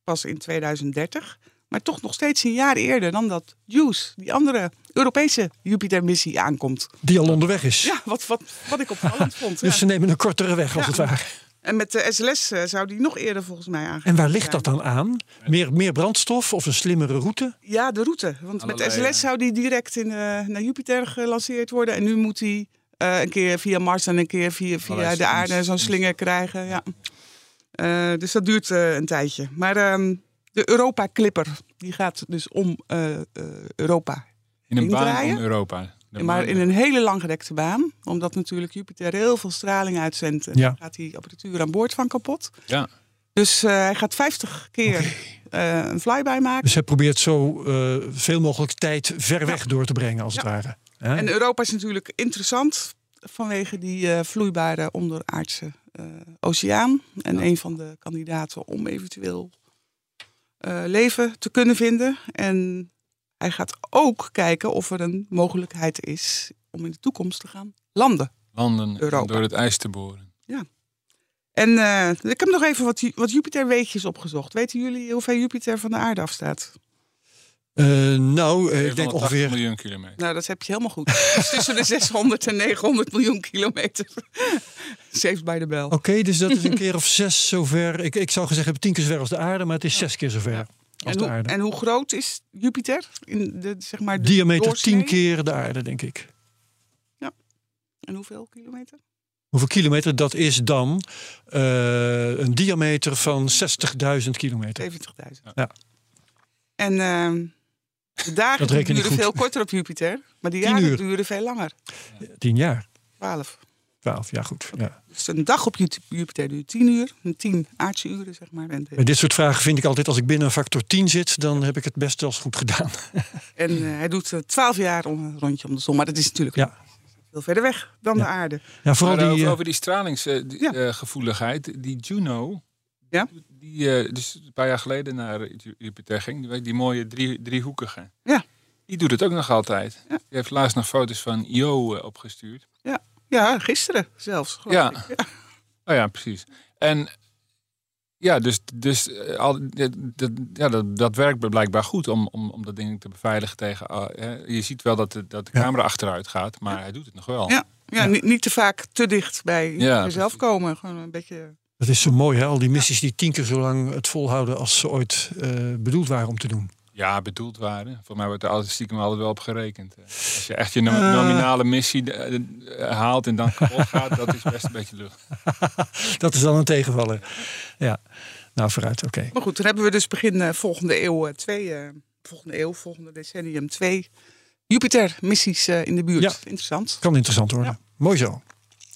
Pas in 2030. Maar toch nog steeds een jaar eerder dan dat JUICE, die andere Europese Jupiter-missie, aankomt. Die al onderweg is. Ja, wat, wat, wat ik opvallend vond. Dus ja. ze nemen een kortere weg, als Ja. het ware. En met de SLS eh, zou die nog eerder volgens mij aangaan. En waar ligt dat dan aan? Meer, meer brandstof of een slimmere route? Ja, de route. Want Allerlei, met SLS zou die direct in, eh, naar Jupiter gelanceerd worden. En nu moet hij eh, een keer via Mars en een keer via, via Allerlei de aarde zo'n slinger krijgen. Ja. Eh, dus dat duurt eh, een tijdje. Maar ehm, de Europa Clipper, die gaat dus om eh, eh, Europa. In een baan om Europa. Maar in een hele langgerekte baan. Omdat natuurlijk Jupiter heel veel straling uitzendt. En Ja. daar gaat die apparatuur aan boord van kapot. Ja. Dus eh, hij gaat 50 keer eh, een flyby maken. Dus hij probeert zo eh, veel mogelijk tijd ver weg door te brengen, als het ware. En Europa is natuurlijk interessant vanwege die vloeibare onderaardse oceaan. En een van de kandidaten om eventueel leven te kunnen vinden. En hij gaat ook kijken of er een mogelijkheid is om in de toekomst te gaan landen. landen Europa. door het ijs te boren. En eh, ik heb nog even wat, wat Jupiter-weetjes opgezocht. Weten jullie hoeveel Jupiter van de aarde afstaat? Eh, nou, eh, ik denk 780 ongeveer. miljoen kilometer. Nou, dat heb je helemaal goed. Het is tussen de 600 en 900 miljoen kilometer. Saved by the bell. Oké, dus dat is een keer of zes zover. Ik, ik zou gezegd hebben tien keer zover als de aarde, maar het is zes keer zover als En de hoe, en hoe groot is Jupiter? In de, zeg maar, de Diameter doorsnee? tien keer de aarde, denk ik. En hoeveel kilometer? Hoeveel kilometer? Dat is dan eh, een diameter van 60.000 kilometer. 70.000. Ja. En ehm, de dagen duren goed. veel korter op Jupiter. Maar die jaren duren veel langer. Tien jaar. 12. Twaalf, ja goed. Ja. Dus een dag op Ju- Jupiter duurt 10 uur. Een 10 aardse uren, zeg maar. En, Bij dit soort vragen vind ik altijd, als ik binnen een factor 10 zit, dan heb ik het best wel eens goed gedaan. en eh, hij doet eh, 12 jaar om een rondje om de zon. Maar dat is natuurlijk Ja. veel verder weg dan Ja. de aarde. Ja, vooral Maar die. over, eh, over die Ja. stralingsgevoeligheid. die Juno, Ja. die eh, dus een paar jaar geleden naar Ju- Jupiter ging. Die, mooie drie, driehoekige. Ja. Die doet het ook nog altijd. Ja. Die heeft laatst nog foto's van Io eh, opgestuurd. Ja, gisteren zelfs. Ja. ja. Oh ja, precies. En ja, dus, dus eh, al, dat, dat- ja, dat, dat werkt blijkbaar goed om, om, om dat ding te beveiligen tegen. ah, hè. Je ziet wel dat de, dat de Ja. camera achteruit gaat, maar hij doet het nog wel. Ja. Ja, Niet, niet te vaak te dicht bij Ja, jezelf precies. komen. Gewoon een beetje... Dat is zo mooi, hè? Al die missies die tien keer zo lang het volhouden als ze ooit eh, bedoeld waren om te doen. Ja, bedoeld waren. Voor mij wordt er altijd stiekem altijd wel op gerekend. Eh, Als je echt je no- Eh. nominale missie eh, haalt en dan kapot gaat, dat is best een beetje lucht. Dat is dan een tegenvaller. Ja, nou vooruit, oké. Maar goed, dan hebben we dus begin volgende eeuw eh, twee, eh, volgende eeuw, volgende decennium, twee Jupiter-missies eh, in de buurt. Ja. Interessant. Kan interessant worden. Mooi zo.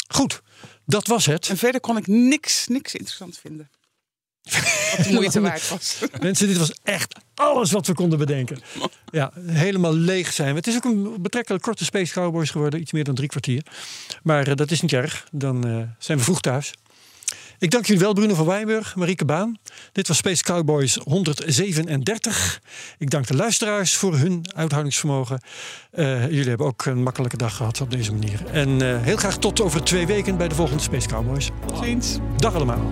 Goed, dat was het. En verder kon ik niks, niks interessant vinden. Wat de moeite waard was. Mensen, dit was echt alles wat we konden bedenken. Ja, helemaal leeg zijn we. Het is ook een betrekkelijk korte Space Cowboys geworden. Iets meer dan drie kwartier. Maar eh, dat is niet erg. Dan eh, zijn we vroeg thuis. Ik dank jullie wel, Bruno van Wijnburg, Marieke Baan. Dit was Space Cowboys 137. Ik dank de luisteraars voor hun uithoudingsvermogen. Eh, jullie hebben ook een makkelijke dag gehad op deze manier. En eh, heel graag tot over twee weken bij de volgende Space Cowboys. Tot ziens. Dag allemaal.